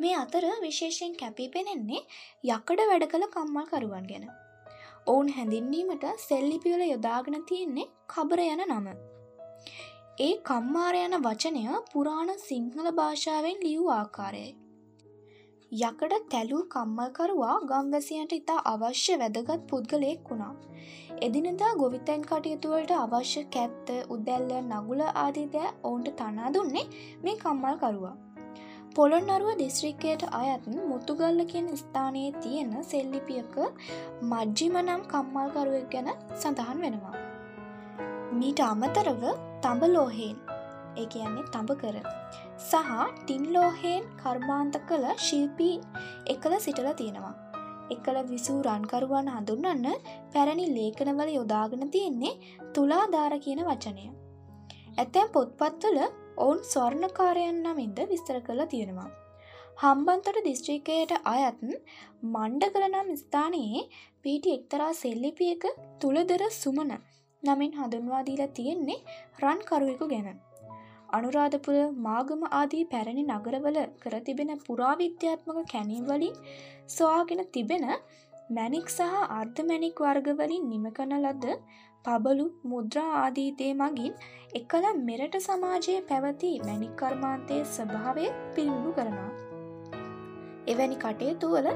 මේ අතර විශේෂයෙන් කැපී පෙනෙන්නේ යකඩ වැඩ කළ කම්මල් කරුවන් ගැන. ඔවුන් හැඳින්වීමට සෙල්ලිපිවල යොදාගෙන තියෙන්නේ කබර යන නම. ඒ කම්මාර යන වචනය පුරාණ සිංහල භාෂාවෙන් ලියූ ආකාරයයි. යකඩ තැලූ කම්මල්කරුවා ගම්වැසියන්ට ඉතා අවශ්‍ය වැදගත් පුද්ගලයෙක් වුණා. එදිනදා ගොවිතැන් කටයුතුවලට අවශ්‍ය කැත්ත උදැල්ල නගුල ආදිදෑ ඔවුන්ට තනා දුන්නේ මේ කම්මල්කරුවා. පොළොන්නරුව දිස්ත්‍රික්කයට අයත් මුතුගල්ල කියෙන් ස්ථානයේ තියෙන සෙල්ලිපියක මජ්ජිම නම් කම්මල්කරුවක් ගැන සඳහන් වෙනවා. මීට අමතරව තඹලෝහෙන් ඒ කියන්නේ තඹ කර සහ ටින්ලෝහෙන් කර්මාන්ත කළ ශිල්පී එකල සිටල තියෙනවා. එකල විසූ රන්කරුවන් හඳුන්වන්න පැරණි ලේඛනවල යොදාගෙන තියෙන්නේ තුලාධාර කියන වචනය. ඇතැම් පොත්පත්වල ඔවුන් ස්වර්ණකාරයන් නමින්ද විස්තර කරලා තියෙනවා. හම්බන්තොට දිස්ත්‍රිකයට අයත් මණ්ඩ කළ නම් ස්ථානයේ පිහිටි එක්තරා සෙල්ලිපියක තුළදර සුමන නමින් හඳුන්වාදීලා තියෙන්නේ රන්කරුවෙකු ගැන. අනුරාධපුර මාගම ආදී පැරණි නගරවල කර තිබෙන පුරාවිද්‍යාත්මක කැනීම්වලින් සොයාගෙන තිබෙන මැනික් සහ අර්ධමැනික් වර්ගවලින් නිමකන ලද පබලු මුද්‍රා ආදීතේ මගින් එකල මෙරට සමාජයේ පැවති මැනිකර්මාන්තය ස්වභාවය පිළිබු කරනවා. එවැනි කටයුතුවල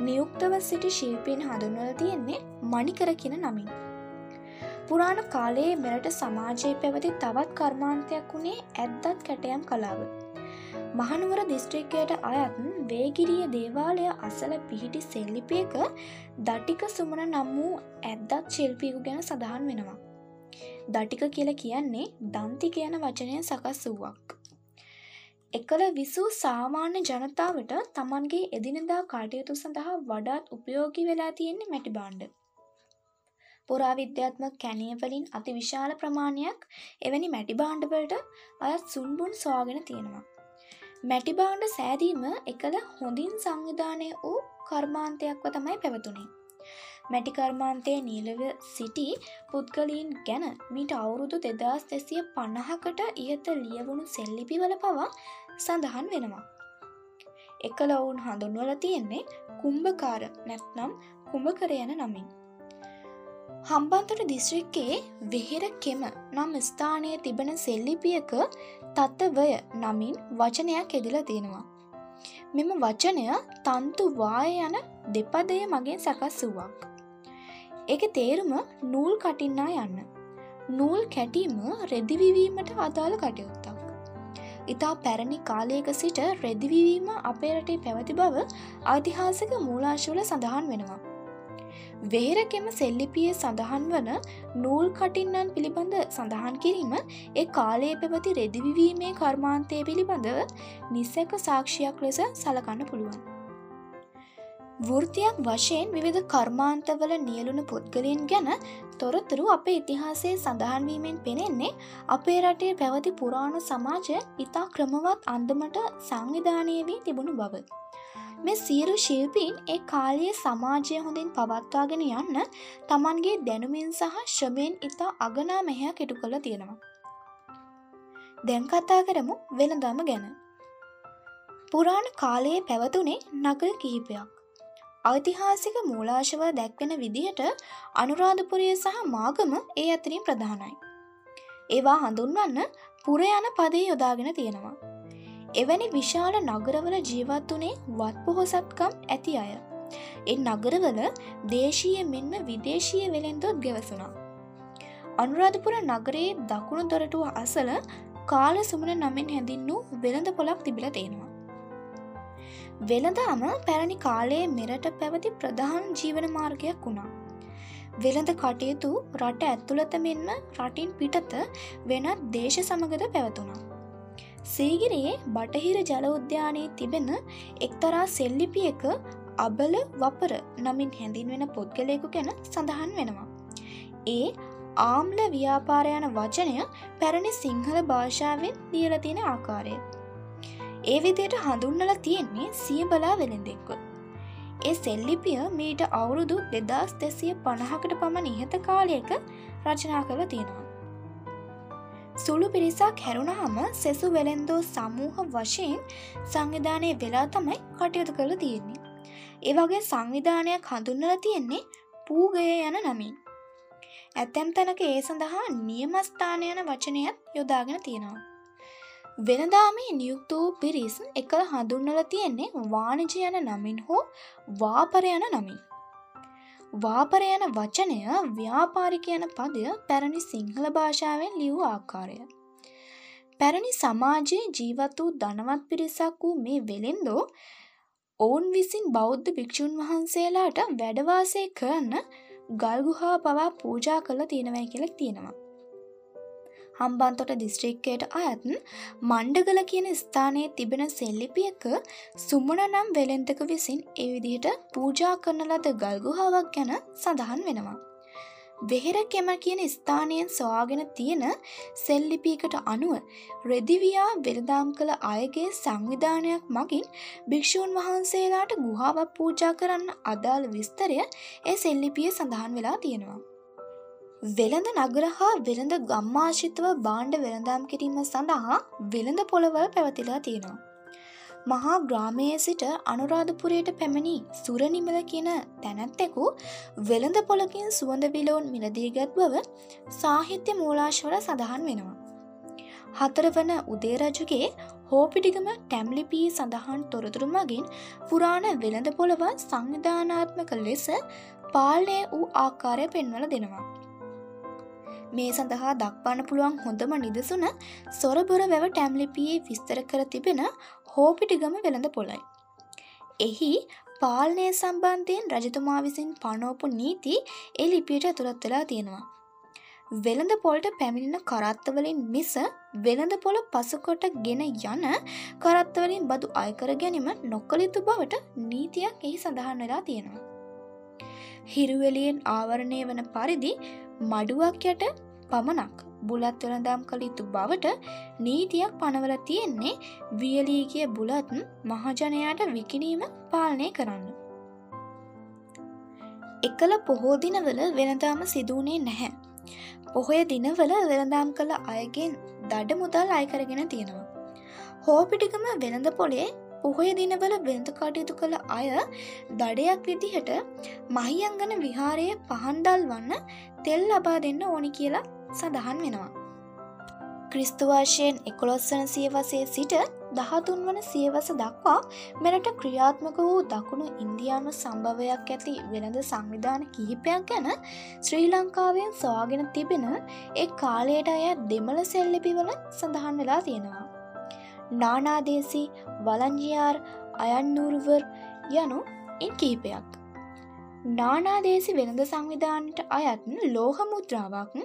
නියුක්තව සිටි ශිල්පීන් හඳුන්වල තියෙන්නේ මණිකර කියන නමින්. පුරාණ කාලයේ මෙරට සමාජයේ පැවති තවත් කර්මාන්තයක් වුණේ ඇද්දත් කැටයම් කලාව. මහනුවර දිස්ත්‍රික්කයට අයත් වේගිරිය දේවාලය අසල පිහිටි සෙල්ලිපයක දටික සුමන නම් වූ ඇද්දත් ශිල්පියකු ගැන සඳහන් වෙනවා. දටික කියල කියන්නේ දන්ති කියන වචනය සකස් වූවක්. එකල විසූ සාමාන්‍ය ජනතාවට තමන්ගේ එදිනදා කටයුතු සඳහා වඩාත් උපයෝගි වෙලා තියෙන්නේ මැටි බාණ්ඩ. පුරාවිද්‍යාත්මක කැනියවලින් අති විශාල ප්‍රමාණයක් එවැනි මැටි බාණ්ඩවලට අයත් සුන්බුන් සවාගෙන තියෙනවා. මැටිබාණ්ඩ සෑදීම එකල හොඳින් සංවිධානය වූ කර්මාන්තයක්ව තමයි පැවතුනේ. මැටිකර්මාන්තය නීලව සිටි පුද්ගලීන් ගැන මීට අවුරුදු දෙදස් දෙසිය පණහකට ඉහත ලියවුණු සෙල්ලිපිවල පවා සඳහන් වෙනවා. එකල ඔවුන් හඳුන්වල තියෙන්නේ කුම්භකාර නැත්නම් කුඹකර යන නමින්. හම්බන්තොට දිස්ත්‍රික්කයේ වෙහෙර කෙම නම් ස්ථානය තිබෙන සෙල්ලිපියක තත්තවය නමින් වචනයක් එදිල තියෙනවා. මෙම වචනය තන්තු වාය යන දෙපදය මගෙන් සකස් වූවක්. එක තේරුම නූල් කටින්නා යන්න. නූල් කැටීම රෙදිවිවීමට අදාළ කටයුත්තක්. ඉතා පැරණි කාලයක සිට රෙදිවිවීම අපේ රටේ පැවති බව ඓතිහාසික මූලාශවල සඳහන් වෙනවා. වේරකෙම සෙල්ලිපිය සඳහන් වන නූල් කටින්නන් පිළිබඳ සඳහන් කිරීම ඒ කාලයේ පැවති රෙදිවිවීමේ කර්මාන්තය පිළිබඳව නිස්සක සාක්ෂයක් ලෙස සලකන්න පුළුවන්. වෘතියක් වශයෙන් විවිධ කර්මාන්තවල නියලුණු පුද්ගලයන් ගැන තොරතුරු අප ඉතිහාසයේ සඳහන්වීමෙන් පෙනෙන්නේ අපේ රටේ පැවති පුරාණු සමාජය ඉතා ක්‍රමවත් අන්දමට සංවිධානය වී තිබුණු බව. මේ සියලු ශිල්පීන් ඒ කාලයේ සමාජය හොඳින් පවත්වාගෙන යන්න තමන්ගේ දැනුමින් සහ ශ්‍රමයෙන් ඉතා අගනා මෙහැයක් ඉටු කළ තියෙනවා. දැන් කතා කරමු වෙනදම ගැන. පුරාණ කාලයේ පැවතුනේ නගල් කිහිපයක්. ඓතිහාසික මූලාශව දැක්වෙන විදිහට අනුරාධපුරය සහ මාගම ඒ අතරින් ප්‍රධානයි. ඒවා හඳුන්වන්න පුර යන පදේ යොදාගෙන තියෙනවා. එවැනි විශාල නගරවල ජීවත් වනේ වත් පොහොසත්කම් ඇති අය. එ නගරවල දේශීය මෙන්ම විදේශීය වෙළෙන්දොත් ගෙවසුනා. අනුරාධපුර නගරයේ දකුණු දොරටුව අසල කාල සුමන නමින් හැඳින් වූ වෙළඳ පොලක් තිබිල තියෙනවා. වෙළඳාම පැරණි කාලයේ මෙරට පැවති ප්‍රධාන ජීවන මාර්ගයක් වුණා. වෙළඳ කටයුතු රට ඇත්තුළත මෙන්ම රටින් පිටත වෙනත් දේශ සමගද පැවතුනා. සීගිරියේ බටහිර ජල උද්‍යානයේ තිබෙන එක්තරා සෙල්ලිපියක අබල වපර නමින් හැඳින්වෙන පුද්ගලයකු ගැන සඳහන් වෙනවා. ඒ ආම්ල ව්‍යාපාරයන වචනය පැරණි සිංහල භාෂාවෙන් දියලතියෙන ආකාරය. ඒ විදියට හඳුන්නල තියෙන්නේ සිය බලා වෙළෙන්දෙක්ව. ඒ සෙල්ලිපිය මීට අවුරුදු දෙදස් දෙසිය පණහකට පමණ ඉහත කාලයක රචනා කළ තියෙනවා. සුළු පිරිසක් හැරුණහම සෙසු වෙළෙන්දෝ සමූහ වශයෙන් සංවිධානය වෙලා තමයි කටයුතු කළ තියෙන්නේ. ඒවගේ සංවිධානයක් හඳුන්නල තියෙන්නේ පූගය යන නමින්. ඇතැම් තැනක ඒ සඳහා නියමස්ථානයන වචනයත් යොදාගෙන තියෙනවා. වෙනදාමේ නියුක්ත වූ පිරිස් එකල හඳුන්නල තියෙන්නේ වාණජ යන නමින් හෝ වාපර යන නමින්. වාපර යන වචනය ව්‍යාපාරික යන පදය පැරණි සිංහල භාෂාවෙන් ලියූ ආකාරය. පැරණි සමාජයේ ජීවත් වූ ධනවත් පිරිසක් වූ මේ වෙළෙන්දෝ ඔවුන් විසින් බෞද්ධ භික්‍ෂූන් වහන්සේලාට වැඩවාසය කරන්න ගල්ගුහා පවා පූජා කළ තියෙනවයි කියලක් තියෙනවා. හම්බන්තොට දිස්ත්‍රික්කයට අයත් මණ්ඩගල කියන ස්ථානයේ තිබෙන සෙල්ලිපියක සුමන නම් වෙළෙන්තක විසින් එවිදිහට පූජා කරන ලද ගල්ගුහාවක් ගැන සඳහන් වෙනවා. වෙහෙර කෙම කියන ස්ථානයෙන් සොයාගෙන තියෙන සෙල්ලිපියකට අනුව රෙදිවයා වෙළදාම් කළ අයගේ සංවිධානයක් මගින් භික්‍ෂූන් වහන්සේලාට ගුහාවක් පූජා කරන්න අදාළ විස්තරය ඒ සෙල්ලිපිය සඳහන් වෙලා තියෙනවා. වෙළඳ නගර හා වෙළඳ ගම්මාශිතව බාණ්ඩ වෙළඳම් කිරීම සඳහා වෙළඳ පොළවල් පැවතිලා තියෙනවා. මහා ග්‍රාමයේ සිට අනුරාධපුරයට පැමිණි සුරනිමල කියන තැනැත්තෙකු වෙළඳ පොලකින් සුවඳ විලෝන් මිලදීගත් බව සාහිත්‍ය මූලාශවල සඳහන් වෙනවා. හතරවන උදේරජුගේ හෝපිටිගම ටැම්ලිපී සඳහන් තොරතුරු මගින් පුරාණ වෙළඳ පොළව සංවිධානාත්මක ලෙස පාලනය වූ ආකාරය පෙන්වල දෙනවා. මේ සඳහා දක්වන්න පුළුවන් හොඳම නිදසුන සොරබොර වැව ටැම්ලිපියේ විස්තර කර තිබෙන හෝපිටිගම වෙළඳ පොළයි. එහි පාලනය සම්බන්ධයෙන් රජතුමා විසින් පනෝපු නීති එ ලිපියට ඇතුළත් වෙලා තියෙනවා. වෙළඳ පොල්ට පැමිණෙන කරත්තවලින් මිස වෙළඳ පොළ පසකොට ගෙන යන කරත්තවලින් බදු අයකර ගැනීම නොකළ යුතු බවට නීතියක් එහි සඳහන් වෙලා තියෙනවා. හිරුවෙලියෙන් ආවරණය වන පරිදි මඩුවක් යට පමණක් බුලත් වෙළඳම් කළ යුතු බවට නීතියක් පනවල තියෙන්නේ වියලීගිය බුලත් මහජනයාට විකිනීම පාලනය කරන්න. එකල පොහෝ දිනවල වෙනදාම සිදුවනේ නැහැ. පොහොය දිනවල වෙළඳම් කළ අයගෙන් දඩ මුදල් අයකරගෙන තියෙනවා. හෝපිටිකම වෙළඳ පොලේ පොහොය දිනවල වෙනත කටයුතු කළ අය දඩයක් විදිහට මහියංගන විහාරයේ පහන්දල් වන්න තෙල් ලබා දෙන්න ඕනි කියලා සඳහන් වෙනවා. ක්‍රිස්තුවර්ශයෙන් එකොළොස්වන සියවසේ සිට දහතුන් වන සියවස දක්වා මෙරට ක්‍රියාත්මක වූ දකුණු ඉන්දයානු සම්භවයක් ඇති වෙනද සංවිධාන කිහිපයක් ගැන ශ්‍රී ලංකාවෙන් සවාගෙන තිබෙන එක් කාලයට අය දෙමළ සෙල්ලිපිවල සඳහන් වෙලා තියෙනවා. නානාදේසි වලංජියාර් අයන්නූරුවර් යනු එන් කීපයක්. නානාදේසි වෙනද සංවිධානට අයත් ලෝහ මුද්‍රාවක්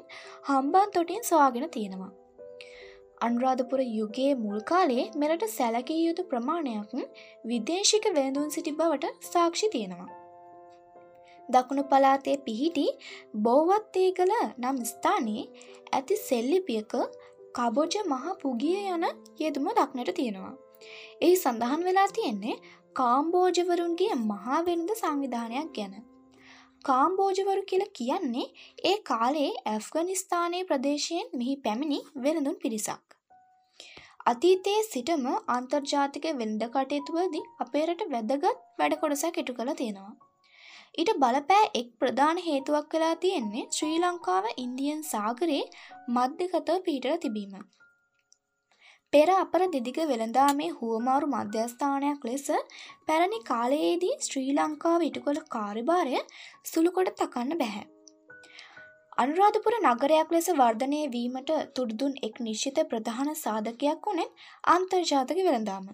හම්බන් තොටින් සවාගෙන තියෙනවා. අනුරාධපුර යුගයේ මුල්කාලේ මෙරට සැලකිය යුතු ප්‍රමාණයක් විදේශික වෙනදුන් සිටි බවට සාක්ෂි තියෙනවා. දකුණු පලාතේ පිහිටි බෝවත්තේ කළ නම් ස්ථානයේ ඇති සෙල්ලිපියක කබොජ මහ පුගිය යන යෙදුම දක්නට තියෙනවා. එහි සඳහන් වෙලා තියෙන්නේ කාම්බෝජවරුන්ගේ මහාවෙනද සංවිධානයක් ගැන. කාම්බෝජවරු කියල කියන්නේ ඒ කාලේ ඇෆ්ගනිස්ථානය ප්‍රදේශයෙන් මෙහි පැමිණි වෙනඳුන් පිරිසක්. අතීතයේ සිටම අන්තර්ජාතික වෙන්ඩ කටයුතුවදී අපේරට වැදගත් වැඩ කොටසක් ඉටු කළ තියෙනවා. ඊට බලපෑ එක් ප්‍රධාන හේතුවක් කලා තියෙන්නේ ශ්‍රී ලංකාව ඉන්දියන් සාගරයේ මධ්‍යගතව පිහිටල තිබීම. පෙර අපර දෙදිග වෙළඳාමේ හුවමාරු මධ්‍යස්ථානයක් ලෙස පැරණි කාලයේදී ශ්‍රී ලංකාව ඉටුකොළ කාර්භාරය සුළුකොට තකන්න බැහැ. අනුරාධපුර නගරයක් ලෙස වර්ධනය වීමට තුඩදුන් එක් නිශ්චිත ප්‍රධාන සාධකයක් වුණෙන් අන්තර්ජාතක වෙළඳාම.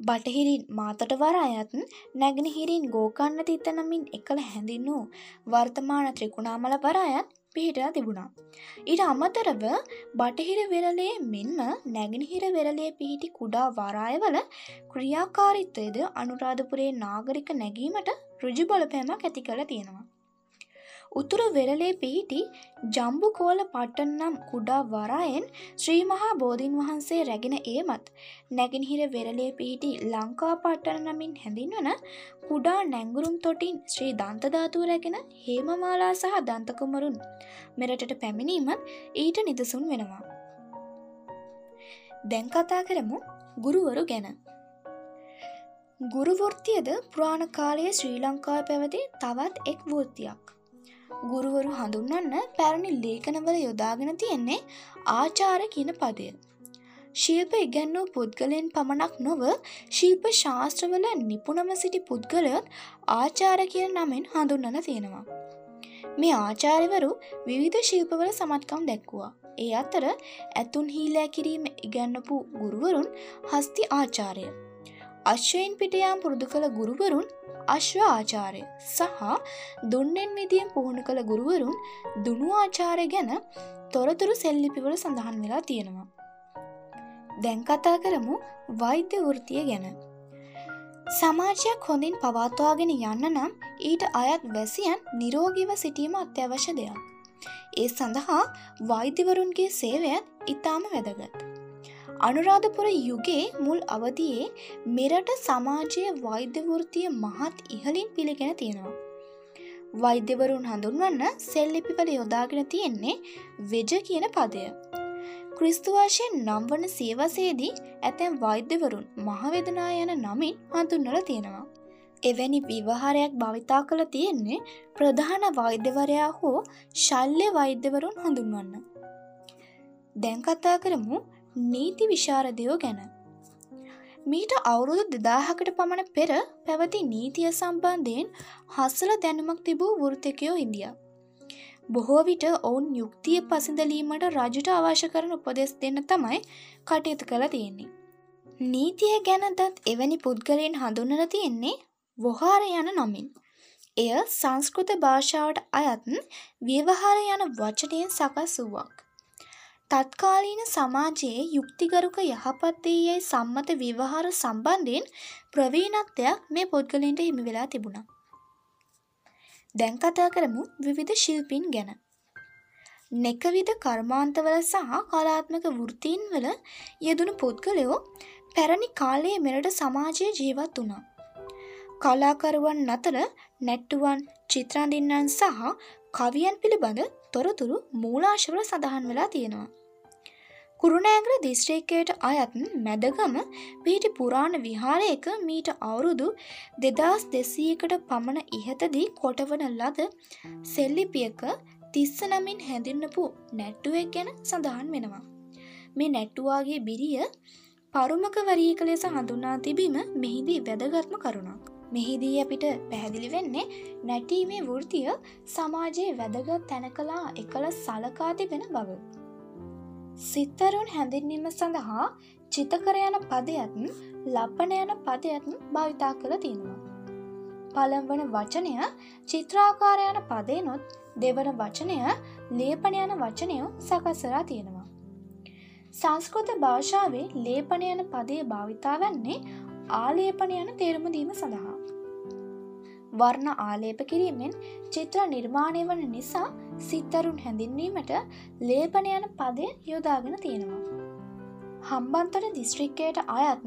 බටහිරින් මාතට වර අයත් නැගෙනහිරින් ගෝකන්න තිත්ත නමින් එකළ හැඳින් වූ වර්තමාන ත්‍රිකුණාමල වර අයත් පිහිටලා තිබුණා. ඊට අමතරව බටහිර වෙරලේ මෙන්ම නැගෙනහිර වෙරලේ පිහිටි කුඩා වරායවල ක්‍රියාකාරිත්වයද අනුරාධපුරේ නාගරික නැගීමට රුජු බලපෑමක් ඇති කළ තියෙනවා. උතුර වෙරලේ පිහිටි ජම්බුකෝල පට්ටන් නම් කුඩා වරායෙන් ශ්‍රී මහා බෝධීන් වහන්සේ රැගෙන ඒමත් නැගෙනහිර වෙරලේ පිහිටි ලංකා පට්ටන නමින් හැඳින්වන කුඩා නැංගුරුම් තොටින් ශ්‍රී දන්තධාතුව රැගෙන හේමමාලා සහ දන්තකුමරුන් මෙරටට පැමිණීමත් ඊට නිදසුන් වෙනවා. දැන් කතා කරමු ගුරුවරු ගැන. ගුරුවෘත්තියද පුරාණ කාලයේ ශ්‍රී ලංකාව පැවති තවත් එක් වෘත්තියක්. ගුරුවරු හඳුන්වන්න පැරණි ලේඛනවල යොදාගෙන තියෙන්නේ ආචාර කියන පදය. ශිල්ප ඉගැන්වූ පුද්ගලයන් පමණක් නොව ශිල්ප ශාස්ත්‍රවල නිපුණම සිටි පුද්ගලයොත් ආචාර කියන නමෙන් හඳුන්නල තියෙනවා. මේ ආචාර්යවරු විවිධ ශිල්පවල සමත්කම් දැක්වුවා. ඒ අතර ඇතුන් හීලෑ කිරීම ඉගැන්නපු ගුරුවරුන් හස්ති ආචාරය. අශ්වයෙන් පිටයාම් පුරුදු කළ ගුරුවරුන් අශ්ව ආචාරය සහ දුන්නෙන් විදියෙන් පුහුණු කළ ගුරුවරුන් දුනු ආචාරය ගැන තොරතුරු සෙල්ලිපිවල සඳහන් වෙලා තියෙනවා. දැන් කතා කරමු වෛද්‍ය වෘතිය ගැන. සමාජයක් හොඳින් පවත්වාගෙන යන්න නම් ඊට අයත් වැසියන් නිරෝගීව සිටීම අත්‍යවශ්‍ය දෙයක්. ඒ සඳහා වෛද්‍යවරුන්ගේ සේවයත් ඉතාම වැදගත්. අනුරාධපුර යුගේ මුල් අවදියේ මෙරට සමාජය වෛද්‍යවෘතිය මහත් ඉහලින් පිළිගෙන තියෙනවා. වෛද්‍යවරුන් හඳුන්වන්න සෙල්ලිපිවල යොදාගෙන තියෙන්නේ වෙජ කියන පදය. ක්‍රිස්තුවාශයෙන් නම් වන සියවසේදී ඇතැම් වෛද්‍යවරුන් මහවෙදනා යන නමින් හඳුන්නල තියෙනවා. එවැනි විවහාරයක් භවිතා කළ තියෙන්නේ ප්‍රධාන වෛද්‍යවරයා හෝ ශල්්‍ය වෛද්‍යවරුන් හඳුන්වන්න. දැන් කතා කරමු නීති විශාරදයෝ ගැන. මීට අවුරුදු දෙදාහකට පමණ පෙර පැවති නීතිය සම්බන්ධයෙන් හස්සල දැනුමක් තිබූ වෘතකයෝ ඉන්දියා. බොහෝ විට ඔවුන් යුක්තිය පසිඳලීමට රජුට අවශ්‍ය කරන උපදෙස් දෙන්න තමයි කටයුතු කළ තියෙන්නේ. නීතිය ගැනදත් එවැනි පුද්ගලයෙන් හඳුන්නල තියෙන්නේ වොහාර යන නමින්. එය සංස්කෘත භාෂාවට අයත් ව්‍යවහාර යන වචනයෙන් සකස් වූවක්. තත්කාලීන සමාජයේ යුක්තිගරුක යහපත්තේ යැයි සම්මත විවහාර සම්බන්ධයෙන් ප්‍රවීණත්වයක් මේ පුද්ගලන්ට හිමි වෙලා තිබුණා. දැන් කතා කරමු විවිධ ශිල්පීන් ගැන. නෙකවිධ කර්මාන්තවල සහ කලාත්මක වෘත්තීන් වල යෙදුණු පුද්ගලයෝ පැරණි කාලයේ මෙරට සමාජයේ ජීවත් වුණා. කලාකරුවන් අතර නැට්ටුවන් චිත්‍රාඳින්නන් සහ කවියන් පිළිබඳ තොරතුරු මූලාශවල සඳහන් වෙලා තියෙනවා. කුරුණෑගල දිස්ත්‍රික්කයට අයත් මැදගම පිහිටි පුරාණ විහාරයක මීට අවුරුදු දෙදස් දෙසීකට පමණ ඉහතදී කොටවන ලද සෙල්ලිපියක තිස්ස නමින් හැඳින්නපු නැට්ටුවෙක් ගැන සඳහන් වෙනවා. මේ නැට්ටුවාගේ බිරිය පරුමකවරීක ලෙස හඳුන්නා තිබීම මෙහිදී වැදගත්ම කරුණක්. මෙහිදී අපිට පැහැදිලි වෙන්නේ නැටීමේ වෘතිය සමාජයේ වැදගත් තැනකලා එකල සලකා තිබෙන බව. සිත්තරුන් හැඳින්වීම සඳහා චිතකර යන පදයත් ලපන යන පදයත් භවිතා කළ තියෙනවා. පළම්වන වචනය චිත්‍රාකාර යන පදයනොත් දෙවන වචනය ලේපන යන වචනයෝ සකස්සරා තියෙනවා. සංස්කෘත භාෂාවේ ලේපන යන පදය භාවිතා වන්නේ ආලේපන යන තේරුමදීම සඳහා. වර්ණ ආලේප කිරීමෙන් චිත්‍ර නිර්මාණය වන නිසා සිත්තරුන් හැඳින්වීමට ලේපන යන පදය යොදාගෙන තියෙනවා. හම්බන්තොට දිස්ත්‍රික්කයට අයත්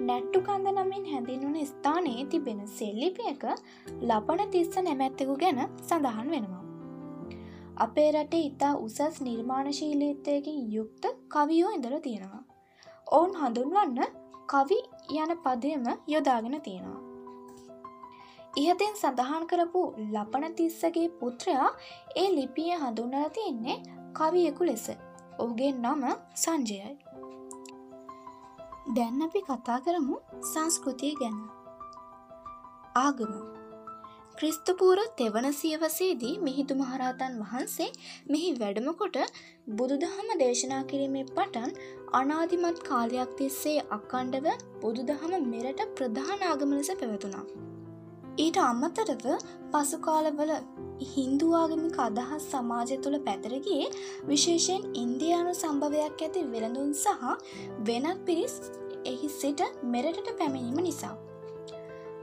නැට්ටු කන්ද නමින් හැඳින්වන ස්ථානයේ තිබෙන සෙල්ලිපියක ලපන තිස්ස නැමැත්තකු ගැන සඳහන් වෙනවා. අපේ රටේ ඉතා උසස් නිර්මාණශීලීත්වයකින් යුක්ත කවියෝ ඉඳර තියෙනවා. ඔවුන් හඳුන්වන්න කවි යන පදයම යොදාගෙන තියෙනවා. ඉහතින් සඳහන් කරපු ලපන තිස්සගේ පුත්‍රයා ඒ ලිපිය හඳුන්නල තියෙන්නේ කවියෙකු ලෙස. ඔහුගේ නම සංජයයි. දැන් අපි කතා කරමු සංස්කෘතිය ගැන. ආගම ක්‍රිස්තුපූර තෙවන සියවසේදී මිහිදු මහරහතන් වහන්සේ මෙහි වැඩමකොට බුදුදහම දේශනා කිරීමේ පටන් අනාදිමත් කාලයක් තිස්සේ අකණ්ඩව බුදුදහම මෙරට ප්‍රධාන ආගම ලෙස පැවතුනා. ඊට අමතරව පසුකාලවල හින්දුවාගමික අදහස් සමාජය තුළ පැතරගේ විශේෂයෙන් ඉන්දයානු සම්භවයක් ඇති වෙළඳුන් සහ වෙනත් පිරිස් එහි සිට මෙරටට පැමිණීම නිසා.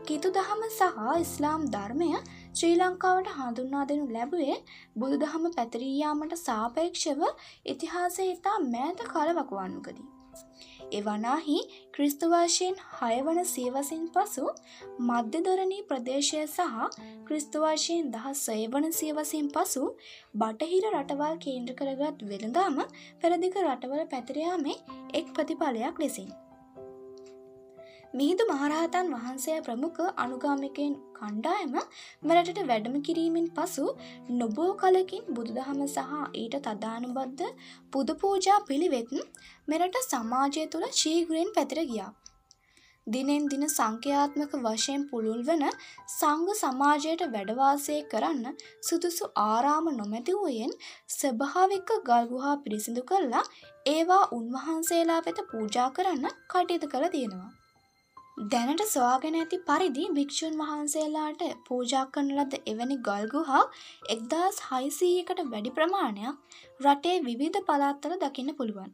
කිතු දහම සහ ඉස්ලාම් ධර්මය ශ්‍රී ලංකාවට හඳුන්වා දෙනු ලැබුවේ බුදු දහම පැතිරීයාමට සාපේක්ෂව ඉතිහාසය ඉතා මෑත කලවකුවන්නුකදී. එවනාහි ක්‍රිස්තුවර්ශයෙන් හයවන සියවසින් පසු මධ්‍යදරණී ප්‍රදේශය සහ ක්‍රිස්තුවර්ශයෙන් දහ සයවන සියවසින් පසු බටහිර රටවල් කේන්ද්‍ර කරගත් වෙළඳාම පෙරදික රටවල පැතිරයාමේ එක් ප්‍රතිඵලයක් ලෙසින්. මිහිදු මහරහතන් වහන්සේ ප්‍රමුඛ අනුගාමිකයෙන් කණ්ඩායම මෙරටට වැඩම කිරීමෙන් පසු නොබෝ කලකින් බුදුදහම සහ ඊට තදානුබද්ධ පුදපූජා පිළිවෙත් මෙරට සමාජය තුළ ශීගුරෙන් පැතිර ගියා. දිනෙන් දින සංඛ්‍යාත්මක වශයෙන් පුළුල් වන සංඝ සමාජයට වැඩවාසය කරන්න සුදුසු ආරාම නොමැති වූයෙන් ස්වභාවික ගල්ගුහා පිරිසිදු කරලා ඒවා උන්වහන්සේලා වෙත පූජා කරන්න කටයුතු කළ තියෙනවා. දැනට සොයාගෙන ඇති පරිදි භික්‍ෂූන් වහන්සේලාට පූජා කරන ලද එවැනි ගල්ගුහා එක්දස් හයිසීයකට වැඩි ප්‍රමාණයක් රටේ විවිධ පළාත්තල දකින්න පුළුවන්.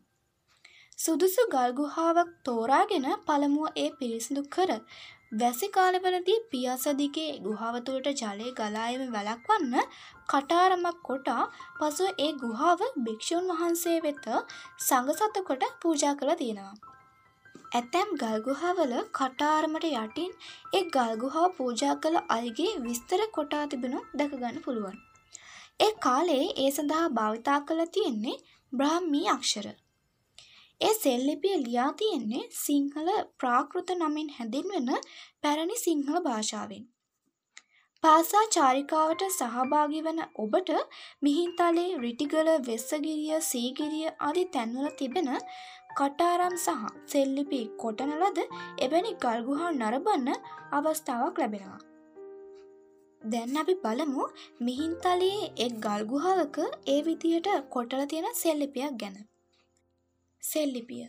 සුදුසු ගල්ගුහාවක් තෝරාගෙන පළමුුව ඒ පිරිසිදු කර වැසි කාලවලදී පියාසදිගේ ගුහාවතුළට ජලය ගලායම වැලක්වන්න කටාරමක් කොටා පසුව ඒ ගුහාව භික්‍ෂූන් වහන්සේ වෙත සඟසතු කොට පූජා කළ තියෙනවා. ඇතැම් ගල්ගුහාවල කටාරමට යටින් එක් ගල්ගුහා පූජා කළ අයගේ විස්තර කොටා තිබෙනු දැකගන්න පුළුවන්. ඒ කාලේ ඒ සඳහා භාවිතා කළ තියෙන්නේ බ්‍රාහ්මී අක්ෂර. ඒ සෙල්ලිපිය ලියා තියෙන්නේ සිංහල ප්‍රාකෘත නමින් හැඳින්වෙන පැරණි සිංහල භාෂාවෙන්. පාසා චාරිකාවට සහභාගි වන ඔබට මිහින්තලේ රිටිගල වෙස්සගිරිය සීගිරිය අධි තැන්වල තිබෙන කටාරම් සහ සෙල්ලිපි කොටන ලද එවැනි ගල්ගුහා නරබන්න අවස්ථාවක් ලැබෙනවා. දැන් අපි බලමු මිහින්තලයේ එක් ගල්ගුහාවක ඒ විදියට කොටල තියෙන සෙල්ලිපියක් ගැන. සෙල්ලිපිය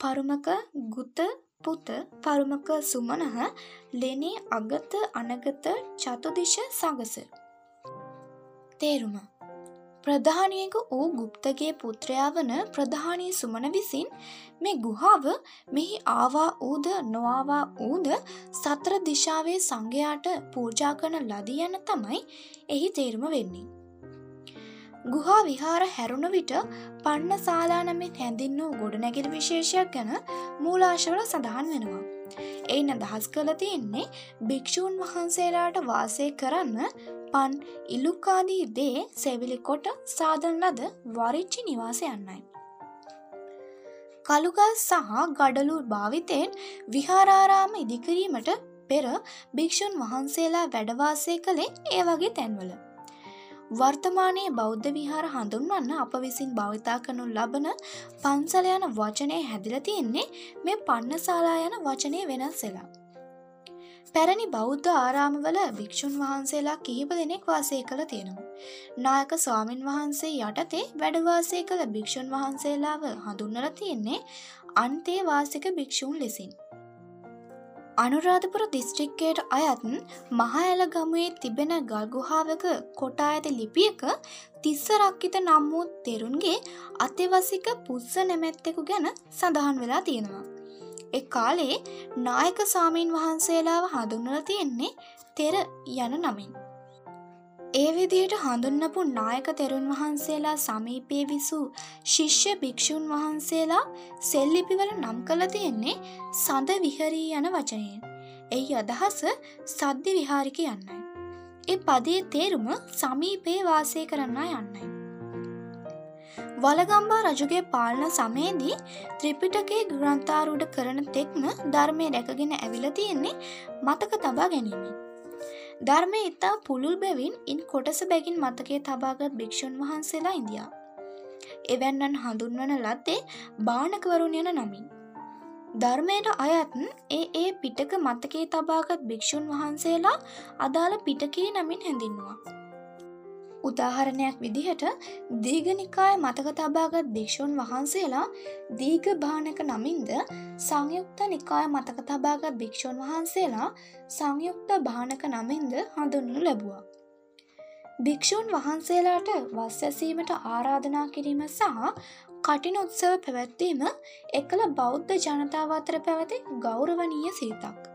පරුමක ගුත පුත පරුමක සුමනහ ලෙනේ අගත අනගත චතුදිශ සගස තේරුම ප්‍රධානියක වූ ගුප්තගේ පුත්‍රයා වන ප්‍රධානී සුමන විසින් මේ ගුහාව මෙහි ආවා ඌද නොආවා ඌද සතර දිශාවේ සංඝයාට පූජා කරන ලදී යන තමයි එහි තේරුම වෙන්නේ. ගුහා විහාර හැරුණ විට පන්න ශාලා නමින් හැඳින් වූ ගොඩනැගිලි විශේෂයක් ගැන මූලාශවල සඳහන් වෙනවා. එයින් අදහස් කළ තියෙන්නේ භික්‍ෂූන් වහන්සේලාට වාසය කරන්න පන් ඉලුක්කාදී දේ සෙවිලි කොට සාධන ලද වරිච්චි නිවාසයන්නයි. කළුගල් සහ ගඩලු භාවිතයෙන් විහාරාරාම ඉදිකිරීමට පෙර භික්‍ෂූන් වහන්සේලා වැඩවාසය කළේ ඒ වගේ තැන්වල. වර්තමානයේ බෞද්ධ විහාර හඳුන්වන්න අප විසින් භාවිතා කරනු ලබන පන්සල යන වචනය හැදිල තියෙන්නේ මේ පන්නශාලා යන වචනය වෙනස් වෙලා. පැරණි බෞද්ධ ආරාමවල භික්‍ෂූන් වහන්සේලා කිහිප දෙනෙක් වාසය කළ තියෙනවා. නායක ස්වාමීන් වහන්සේ යටතේ වැඩවාසය කළ භික්‍ෂූන් වහන්සේලාව හඳුන්නල තියෙන්නේ අන්තේ වාසික භික්‍ෂූන් ලෙසින්. අනුරාධපුර දිස්ත්‍රික්කයට අයත් මහඇල ගමුවේ තිබෙන ගල්ගුහාවක කොටා ඇති ලිපියක තිස්ස රක්කිත නම් වූ තෙරුන්ගේ අතිවසික පුස්ස නැමැත්තෙකු ගැන සඳහන් වෙලා තියෙනවා. එ කාලේ නායක සාමීන් වහන්සේලාව හඳුන්නල තියෙන්නේ තෙර යන නමින්. ඒ විදියට හඳුන්නපු නායක තෙරුන් වහන්සේලා සමීපයේ විසූ ශිෂ්‍ය භික්‍ෂූන් වහන්සේලා සෙල්ලිපිවල නම් කළ තියෙන්නේ සඳ විහරී යන වචනයෙන්. එයි අදහස සද්ධි විහාරික යන්නයි. ඒ පදේ තේරුම සමීපයේ වාසය කරන්න යන්නයි. වලගම්බා රජුගේ පාලන සමයේදී ත්‍රිපිටකේ ග්‍රන්ථාරූඩ කරන තෙක්ම ධර්මය රැකගෙන ඇවිල තියෙන්නේ මතක තබා ගැනීමෙන්. ධර්මය ඉතා පුළුල් බැවින් ඉන් කොටස බැගින් මතකේ තබාගත් භික්‍ෂූන් වහන්සේලා ඉන්දියා. එවැන්නන් හඳුන්වන ලද්දේ බානකවරුන් යන නමින්. ධර්මයට අයත් ඒ ඒ පිටක මතකේ තබාගත් භික්‍ෂූන් වහන්සේලා අදාළ පිටකේ නමින් හැඳින්නවා. උදාහරණයක් විදිහට දීගනිකාය මතක තබාගත් භික්‍ෂූන් වහන්සේලා දීග භානක නමින්ද සංයුක්ත නිකාය මතක තබාගත් භික්‍ෂූන් වහන්සේලා සංයුක්ත භානක නමින්ද හඳුන්නු ලැබුවා. භික්‍ෂූන් වහන්සේලාට වස්සැසීමට ආරාධනා කිරීම සහ කටින උත්සව පැවැත්වීම එකල බෞද්ධ ජනතාව අතර පැවති ගෞරවනීය සීතක්.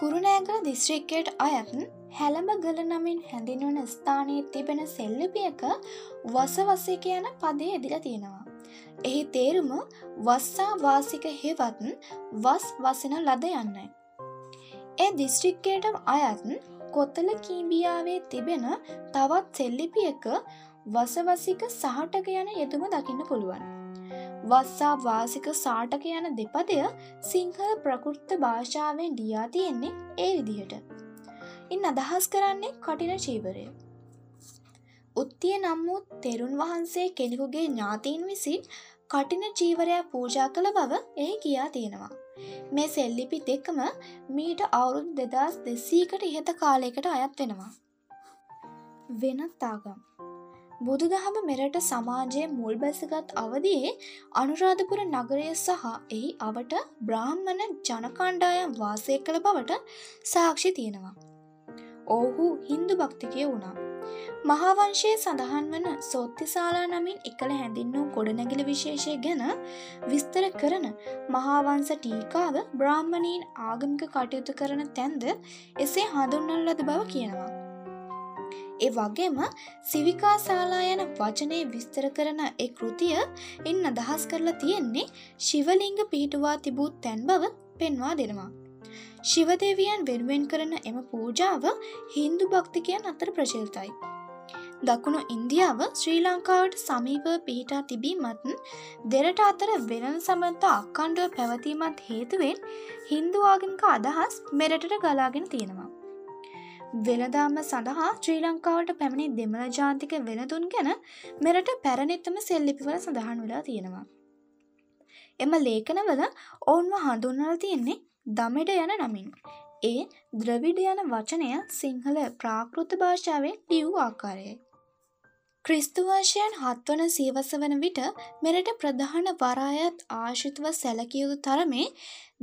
කුරුණෑගල දිස්ත්‍රික්කයට අයත් හැළඹ ගල නමින් හැඳින්වන ස්ථානයේ තිබෙන සෙල්ලිපියක වසවසික යන පදේ එදිල තියෙනවා. එහි තේරුම වස්සා වාසික හෙවත් වස් වසන ලද යන්නයි. ඒ දිස්ත්‍රික්කයට අයත් කොත්තල කීම්බියාවේ තිබෙන තවත් සෙල්ලිපියක වසවසික සහටක යන යෙතුම දකින්න පුළුවන්. වස්සා වාසික සාටක යන දෙපදය සිංහල ප්‍රකෘත්ත භාෂාවෙන් ලියා තියෙන්නේ ඒ විදිහට. ඉන් අදහස් කරන්නේ කටින චීවරය. උත්තිය නම් වූ තෙරුන් වහන්සේ කෙනෙකුගේ ඥාතීන් විසින් කටින චීවරයක් පූජා කළ බව එහි කියා තියෙනවා. මේ සෙල්ලිපි දෙකම මීට අවුරුදු දෙදස් දෙසීකට ඉහත කාලයකට අයත් වෙනවා. වෙනත් ආගම් බුදුදහම මෙරට සමාජයේ මුල් බැසගත් අවදියේ අනුරාධපුර නගරය සහ එහි අවට බ්‍රාහ්මණ ජනකණ්ඩායම් වාසය කළ බවට සාක්ෂි තියෙනවා. ඔවුහු හින්දු භක්තිකය වුණා. මහාවංශයේ සඳහන් වන සොත්තිසාලා නමින් එකළ හැඳින් වූ ගොඩනැගිල විශේෂය ගැන විස්තර කරන මහාවංස ටීකාව බ්‍රාහ්මණීන් ආගමික කටයුතු කරන තැන්ද එසේ හඳුන්නල් ලද බව කියනවා. ඒ වගේම සිවිකාශාලා යන වචනය විස්තර කරන එ කෘතිය ඉන් අදහස් කරලා තියෙන්නේ ශිවලිංග පිහිටුවා තිබූ තැන් බව පෙන්වා දෙනවා. ශිවදේවියන් වෙනුවෙන් කරන එම පූජාව හින්දු භක්තිකයන් අතර ප්‍රචලිතයි. දකුණු ඉන්දියාව ශ්‍රී ලංකාවට සමීපව පිහිටා තිබීමත් දෙරට අතර වෙනන සමන්ත අක්කණ්ඩුව පැවතීමත් හේතුවෙන් හින්දු ආගමික අදහස් මෙරටට ගලාගෙන තියෙනවා. වෙනදාම සඳහා ශ්‍රී ලංකාවට පැමිණි දෙමළ ජාතික වෙනතුන් ගැන මෙරට පැරණිත්තම සෙල්ලිපිවල සඳහන් වෙලා තියෙනවා. එම ලේඛනවල ඔවුන්ව හඳුන්වල තියෙන්නේ දමෙඩ යන නමින්. ඒ ද්‍රවිඩ යන වචනය සිංහල ප්‍රාකෘත භාෂාවෙන් ලියවූ ආකාරයයි. ක්‍රිස්තුවර්ෂයන් හත්වන සීවස වන විට මෙරට ප්‍රධාන වරායත් ආශිතව සැලකියයුතු තරමේ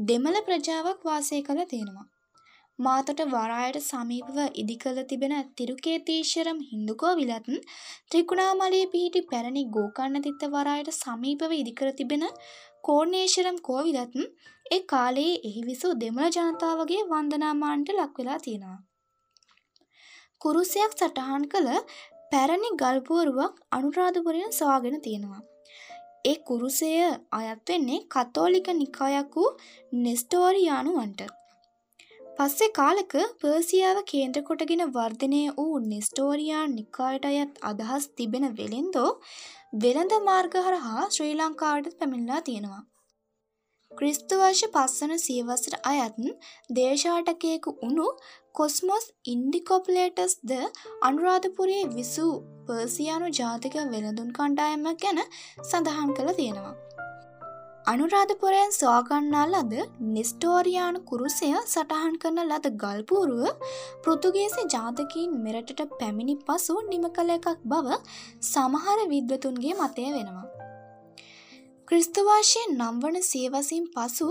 දෙමළ ප්‍රජාවක් වාසය කළ තියෙනවා. මාතොට වරායට සමීපව ඉදිකළ තිබෙන තිරුකේතීශ්වරම් හින්දුකෝවිලත් ත්‍රිකුණාමලයේ පිහිටි පැරණි ගෝකන්න තිත්ත වරායට සමීපව ඉදිකර තිබෙන කෝර්ණේශ්වරම් කෝවිලත් ඒ කාලයේ එහි විසූ දෙමළ ජනතාවගේ වන්දනාමාන්ට ලක්වෙලා තියෙනවා. කුරුසයක් සටහන් කළ පැරණි ගල්පුවරුවක් අනුරාධපුරයෙන් සවාගෙන තියෙනවා. ඒ කුරුසය අයත් වෙන්නේ කතෝලික නිකායක් වූ නෙස්ටෝරියානුවන්ට. පස්සේ කාලක පර්සියාව කේන්ද්‍ර කොටගෙන වර්ධනය වූ නෙස්ටෝරියාන් නිකායට අයත් අදහස් තිබෙන වෙළෙන්දෝ වෙළඳ මාර්ග හරහා ශ්‍රී ලංකාවට පැමිණලා තියෙනවා. ක්‍රිස්තුවර්ෂ පස්වන සියවසට අයත් දේශාටකයෙකු වුණු කොස්මොස් ඉන්ඩිකොපලේටස් ද අනුරාධපුරයේ විසූ පර්සියානු ජාතික වෙළඳුන් කණ්ඩායමක් ගැන සඳහන් කළ තියෙනවා. අනුරාධපුරයෙන් ස්වාගන්නා ලද නිස්ටෝරියානු කුරුසය සටහන් කරන ලද ගල්පූරුව පෘතුගේසි ජාතකීන් මෙරටට පැමිණි පසු නිම කළ එකක් බව සමහර විද්වතුන්ගේ මතය වෙනවා. ක්‍රිස්තුවාශයෙන් නම් වන සියවසින් පසු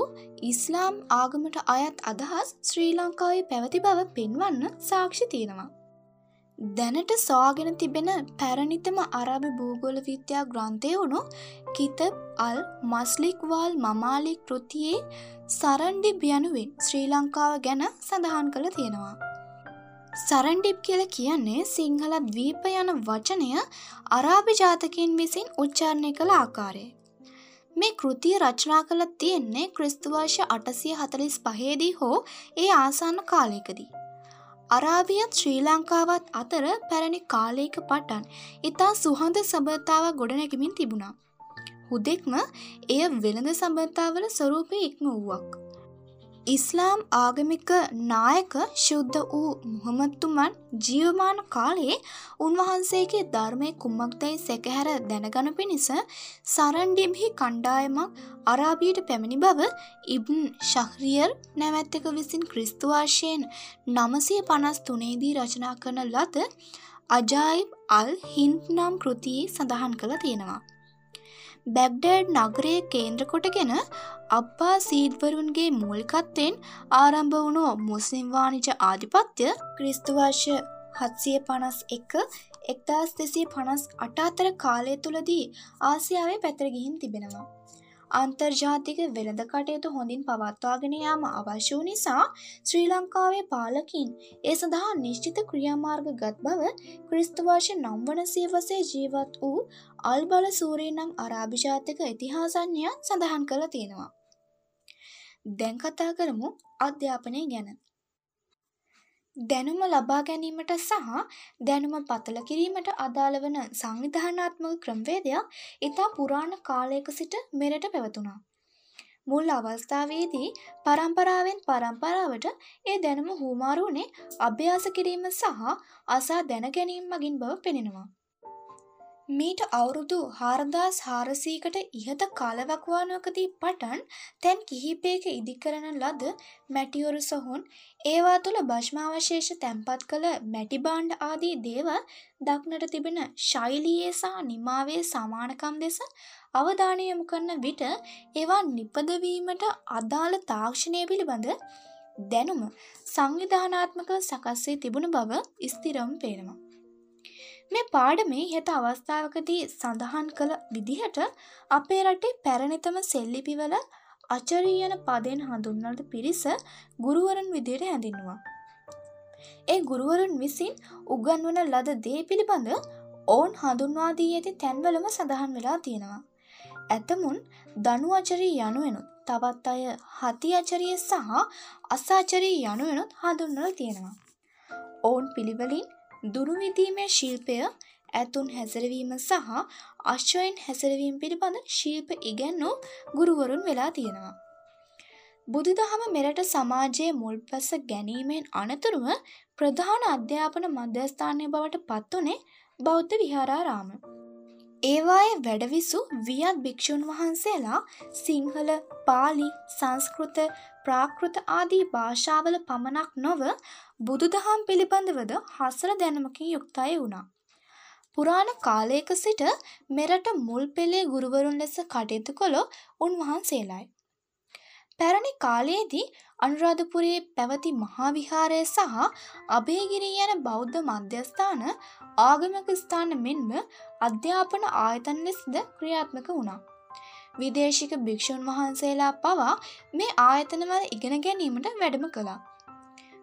ඉස්ලාම් ආගමට අයත් අදහස් ශ්‍රී ලංකාවේ පැවති බව පෙන්වන්න සාක්ෂි තියෙනවා. දැනට සොයාගෙන තිබෙන පැරණිතම අරාබි භූගෝල විද්‍යා ග්‍රන්ථය වුණු කිතබ් අල් මස්ලික්වාල් මමාලික් කෘතියේ සරන්ඩිබ් යනුවෙන් ශ්‍රී ලංකාව ගැන සඳහන් කළ තියෙනවා. සරන්ඩිබ් කියල කියන්නේ සිංහල දවීප යන වචනය අරාභි ජාතකින් විසින් උච්චාරණය කළ ආකාරය. මේ කෘතිය රචනා කළ තියෙන්නේ ක්‍රිස්තුවර්ෂ අටසිය හතලිස් පහේදී හෝ ඒ ආසන්න කාලයකදී. අරාබියත් ශ්‍රී ලංකාවත් අතර පැරණි කාලයක පටන් ඉතා සුහඳ සබතාව ගොඩනැගමින් තිබුණා. හුදෙක්ම එය වෙළඳ සබතාවල ස්වරූපය ඉක්ම වූවක්. ඉස්ලාම් ආගමික නායක ශුද්ධ වූ මුහමත්තුමන් ජීවමාන කාලයේ උන්වහන්සේගේ ධර්මය කුම්මක්දැයි සැකහැර දැනගන පිණිස සරන්ඩිම්හි කණ්ඩායමක් අරාබියට පැමිණි බව ඉබ්න් ශහරියර් නැවැත්තක විසින් ක්‍රිස්තුවාශයෙන් නමසය පනස් තුනේදී රචනා කරන ලද අජායිබ් අල් හින්ත් නම් කෘතියේ සඳහන් කළ තියෙනවා. බැග්ඩඩ් නගරය කේන්ද්‍ර කොටගෙන අබ්බා සීද්වරුන්ගේ මූල්කත්වෙන් ආරම්භ වුණු මුස්ලිම් වානිජ ආධිපත්‍ය ක්‍රිස්තුවර්ෂ හත්සිය පනස් එක එක්දස් දෙසිය පනස් අටාතර කාලය තුළදී ආසියාවේ පැතරගිහින් තිබෙනවා. අන්තර්ජාතික වෙළඳ කටයුතු හොඳින් පවත්වාගෙන යාම අවශ්‍ය වූ නිසා ශ්‍රී ලංකාවේ පාලකින් ඒ සඳහා නිශ්චිත ක්‍රියාමාර්ග ගත් බව ක්‍රිස්තුවර්ෂ නම්වන සියවසේ ජීවත් වූ අල්බල සූරී නම් අරාභිජාතක ඉතිහාසඥයන් සඳහන් කළ තියෙනවා. දැන් කතා කරමු අධ්‍යාපනය ගැන. දැනුම ලබා ගැනීමට සහ දැනුම පතල කිරීමට අදාළ වන සංවිධානාත්මක ක්‍රමවේදයක් ඉතා පුරාණ කාලයක සිට මෙරට පැවතුනා. මුල් අවස්ථාවේදී පරම්පරාවෙන් පරම්පරාවට ඒ දැනුම හුමාරුවනේ අභ්‍යාස කිරීම සහ අසා දැන ගැනීම මගින් බව පෙනෙනවා. මීට අවුරුදු හාරදාස් හාරසීකට ඉහත කාලවක්වානුවකදී පටන් තැන් කිහිපයක ඉදිකරන ලද මැටියොරු සොහොන් ඒවා තුළ භශ්මාවශේෂ තැන්පත් කළ මැටිබාණ්ඩ ආදී දේව දක්නට තිබෙන ශෛලියේ සහ නිමාවේ සමානකම් දෙස අවධානයමු කරන විට ඒවා නිපදවීමට අදාළ තාක්ෂණය පිළිබඳ දැනුම සංවිධානාත්මක සකස්සේ තිබුණු බව ස්තිරම් පේනවා. මේ පාඩමේ හෙත අවස්ථාවකදී සඳහන් කළ විදිහට අපේ රටේ පැරණිතම සෙල්ලිපිවල අචරීයන පදෙන් හඳුන්වලට පිරිස ගුරුවරන් විදියට හැඳින්නවා. ඒ ගුරුවරුන් විසින් උගන්වන ලද දේ පිළිබඳ ඔවුන් හඳුන්වාදී ඇති තැන්වලම සඳහන් වෙලා තියෙනවා. ඇතමුන් දනු අචරී යනුවෙනුත් තවත් අය හති අචරිය සහ අසාචරී යනුවෙනුත් හඳුන්වල තියෙනවා. ඔවුන් පිළිවලින් දුරුවිදීමේ ශිල්පය ඇතුන් හැසරවීම සහ අශ්වයන් හැසරවීම පිළිබඳ ශිල්ප ඉගැන්නූ ගුරුවරුන් වෙලා තියෙනවා. බුදුදහම මෙරට සමාජයේ මුල්පැස ගැනීමෙන් අනතුරුව ප්‍රධාන අධ්‍යාපන මධ්‍යස්ථානය බවට පත්වනේ බෞද්ධ විහාරාරාම. ඒවායේ වැඩවිසු වියත් භික්‍ෂූන් වහන්සේලා සිංහල පාලි සංස්කෘත ප්‍රාකෘත ආදී භාෂාවල පමණක් නොව බුදුදහම් පිළිබඳවද හසර දැනමකින් යුක්තයි වුණා. පුරාණ කාලයක සිට මෙරට මුල් පෙළේ ගුරුවරුන් ලෙස කටයුතු කොළො උන්වහන්සේලායි. පැරණි කාලයේදී අනුරාධපුරයේ පැවති මහාවිහාරය සහ අභේගිරී යන බෞද්ධ මධ්‍යස්ථාන ආගමක ස්ථාන මෙන්ම අධ්‍යාපන ආයතන ලෙසද ක්‍රියාත්මක වුණා. විදේශික භික්‍ෂූන් වහන්සේලා පවා මේ ආයතනවල ඉගෙන ගැනීමට වැඩම කළා.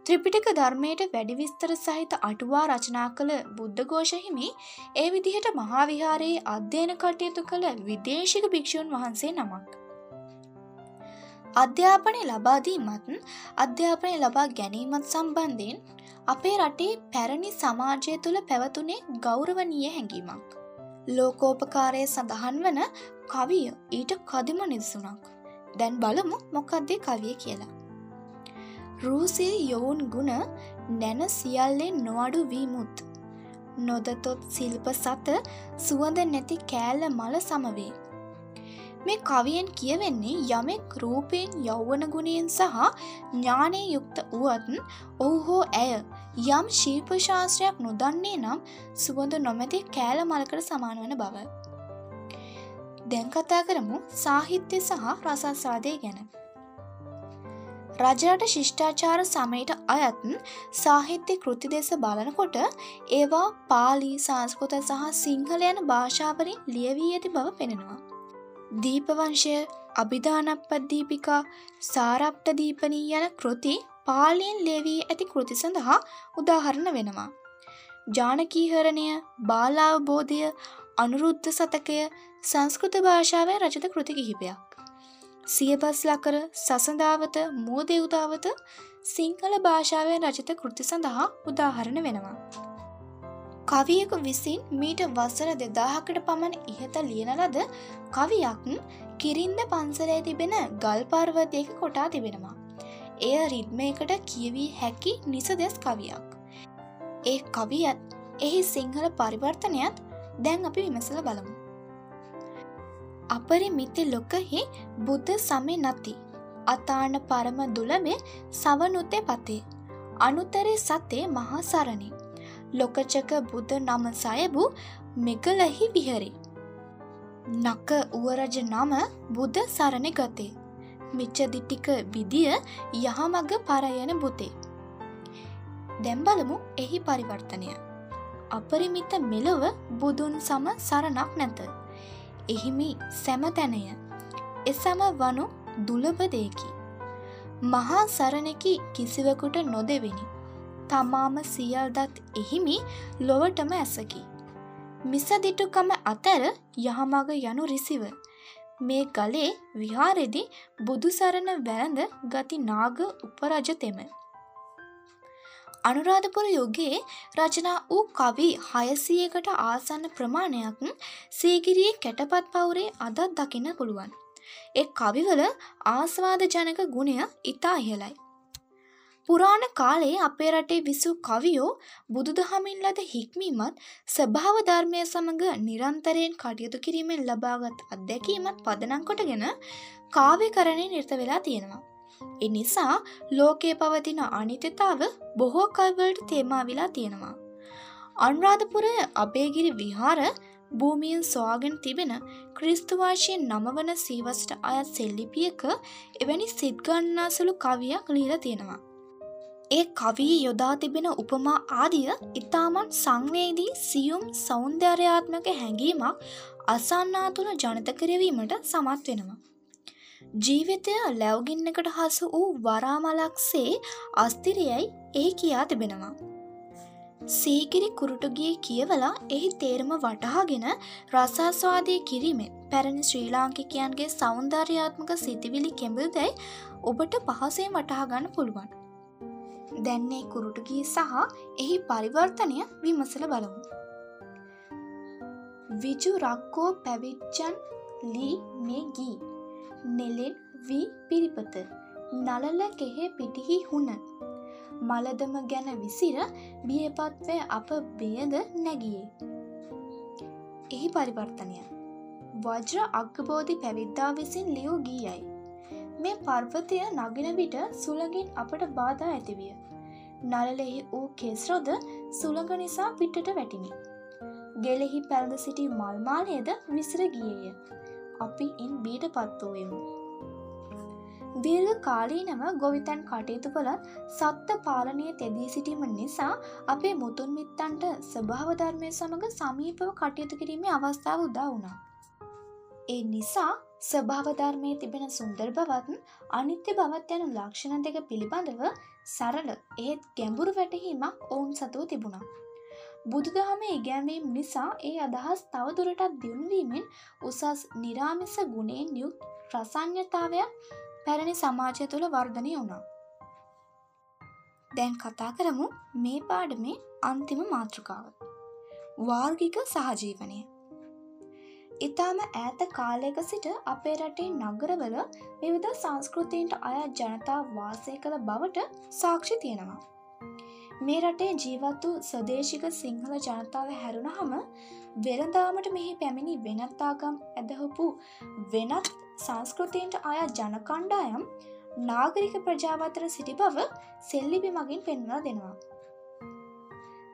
ත්‍රිපිටක ධර්මයට වැඩි විස්තර සහිත අටුවා රචනා කළ බුද්ධඝෝෂ හිමි ඒ විදිහට මහාවිහාරයේ අධ්‍යයන කටයුතු කළ විදේශික භික්‍ෂූන් වහන්සේ නමක්. අධ්‍යාපනය ලබාදීමත් අධ්‍යාපනය ලබා ගැනීමත් සම්බන්ධයෙන් අපේ රටේ පැරණි සමාජය තුළ පැවතුනේ ගෞරවනීය හැඟීමක්. ලෝකෝපකාරය සඳහන් වන කවිය ඊට කදිම නිදසුනක්. දැන් බලමු මොකක්දේ කවිය කියලා. රූසිය යොවුන් ගුණ නැන සියල්ලෙන් නොඅඩු වීමුත්. නොදතොත් සිල්ප සත සුවඳ නැති කෑල්ල මල සමවේ. මේ කවියෙන් කියවෙන්නේ යමෙක් රූපයෙන් යෞවන ගුණයෙන් සහ ඥානය යුක්ත වුවත් ඔහු හෝ ඇය යම් ශීප ශාස්ත්‍රයක් නොදන්නේ නම් සුබඳ නොමැති කෑල මලකට සමාන වන බව. දැන් කතා කරමු සාහිත්‍ය සහ රසස්වාදය ගැන. රජරට ශිෂ්ඨාචාර සමයට අයත් සාහිත්‍ය කෘති දෙස බලනකොට ඒවා පාලි සංස්කෘත සහ සිංහල යන භාෂාවලින් ලියවී ඇති බව පෙනෙනවා. දීපවංශය අභිධානපද්දීපිකා සාරප්ට දීපනී යන කෘති පාලියෙන් ලේවී ඇති කෘති සඳහා උදාහරණ වෙනවා. ජානකීහරණය බාලාවබෝධය අනුරුද්ධ සතකය සංස්කෘත භාෂාවේ රචත කෘති කිහිපයක්. සියබස් ලකර සසඳාවත මෝදෙව්දාවත සිංහල භාෂාවෙන් රචිත කෘති සඳහා උදාහරණ වෙනවා. කවියකු විසින් මීට වසර දෙදාහකට පමණ ඉහත ලියන ලද කවියක් කිරින්ද පන්සලේ තිබෙන ගල් පර්වතයක කොටා තිබෙනවා. එය රිද්මයකට කියවී හැකි නිසදෙස් කවියක්. ඒ කවියත් එහි සිංහල පරිවර්තනයත් දැන් අපි විමසල බලමු. අපරිමිති ලොකහි බුද්ධ සමය නති. අතාන පරම දුළමේ සවනුත්තේ පතේ. අනුතරේ සතේ මහා සරණි. ලොකචක බුද නම සයබු මෙගලහි විහරි. නක උවරජ නම බුද සරණ ගතේ. මිච්චදිට්ටික විදිය යහමග පරයන බුතේ. දැම්බලමු එහි පරිවර්තනය. අපරිමිත මෙලොව බුදුන් සම සරණක් නැත. එහිමි සැමතැනය. එසම වනු දුලබදයකි. මහා සරණකි කිසිවකුට නොදෙවෙනි. තමාම සියල්දත් එහිමි ලොවටම ඇසකි. මිසදිටුකම අතැර යහමග යනු රිසිව. මේ ගලේ විහාරෙදි බුදුසරණ වැළඳ ගති නාග උපරජතෙම. අනුරාධපුර යුගයේ රචනා වූ කවි හයසියකට ආසන්න ප්‍රමාණයක් සීගිරියේ කැටපත් පවුරේ අදත් දකින්න පුළුවන්. එ කවිවල ආස්වාද ජනක ගුණය ඉතා ඉහලයි. පුරාණ කාලයේ අපේ රටේ විසූ කවියෝ බුදුදහමින් ලද හික්මීමත් ස්වභාව ධර්මය සමඟ නිරන්තරයෙන් කටයුතු කිරීමෙන් ලබාගත් අත්දැකීමත් පදනං කොටගෙන කාව්‍ය කරණය නිර්ත වෙලා තියෙනවා. එනිසා ලෝකයේ පවතින අනිතතාව බොහෝ කල්වලට තේමා වෙලා තියෙනවා. අනුරාධපුර අබේගිරි විහාර භූමියෙන් සොයාගෙන තිබෙන ක්‍රිස්තුවාශයෙන් නමවන සීවස්ට අයත් සෙල්ලිපියක එවැනි සිද්ගන්නාසුළු කවියක් ලීල තියෙනවා. ඒ කවී යොදා තිබෙන උපමා ආදිය ඉතාමත් සංවේදී සියුම් සෞන්දර්යාත්මක හැඟීමක් අසන්නාතුන ජනත කරවීමට සමත් වෙනවා. ජීවිතය ලැවගින්නකට හසු වූ වරාමලක්සේ අස්තිරයයි ඒ කියා තිබෙනවා. සීකිරි කුරුටුගිය කියවලා එහි තේරම වටහාගෙන රසාස්වාදය කිරීමෙන් පැරණි ශ්‍රී ලාංකිකයන්ගේ සෞන්දර්යාත්මක සිතිවිලි කෙඹුදැයි ඔබට පහසේ වටහාගන්න පුළුවන්. දැන්නේ කුරුටුගී සහ එහි පරිවර්තනය විමසල බලමු. විජු රක්කෝ පැවිච්චන් ලී මේ ගී නෙලෙන් වී පිරිපත නලල කෙහෙ පිටිහි හුණ මලදම ගැන විසිර බියපත්වය අප බියද නැගියේ. එහි පරිවර්තනය වජ්‍ර අග්ගබෝධි පැවිද්දා විසින් ලියෝ ගීයයි. මේ පර්වතය නගෙන විට සුළඟින් අපට බාධා ඇතිවිය. නලලෙහි වූ කෙස්රොද සුළඟ නිසා පිටට වැටිනි. ගෙලෙහි පැළඳ සිටි මල්මාලයද විසිර ගියය. අපි ඉන් බීට පත්වූයමු. දීර්ඝ කාලීනව ගොවිතැන් කටයුතු කළත් සත්ත පාලනය තෙදී සිටීම නිසා අපේ මුතුන් මිත්තන්ට ස්වභාවධර්මය සමඟ සමීපව කටයුතු කිරීමේ අවස්ථාව උදා වුණා. ඒ නිසා ස්වභාවධර්මය තිබෙන සුන්දර බවත් අනිත්‍ය බවත් යන ලක්ෂණ දෙක පිළිබඳව සරල ඒත් ගැඹුරු වැටහීමක් ඔවුන් සතුව තිබුණා. බුදුදහම ඉගැන්වීම් නිසා ඒ අදහස් තවදුරටත් දියුණුවීමෙන් උසස් නිරාමිස ගුණයෙන් යුත් ප්‍රසං්ඥතාවයක් පැරණි සමාජය තුළ වර්ධනය වුණා. දැන් කතා කරමු මේ පාඩමේ අන්තිම මාතෘකාව. වාර්ගික සහජීවනය. ඉතාම ඈත කාලයක සිට අපේ රටේ නගරවල විවිධ සංස්කෘතියන්ට අය ජනතා වාසය කළ බවට සාක්ෂි තියෙනවා. මේ රටේ ජීවත් වූ සදේශික සිංහල ජනතාව හැරුණහම වෙළදාමට මෙහි පැමිණි වෙනත්තාගම් ඇදහපු වෙනත් සංස්කෘතියන්ට අය ජනකණ්ඩායම් නාගරික ප්‍රජාවතර සිටි බව සෙල්ලිපි මගින් පෙන්වා දෙනවා.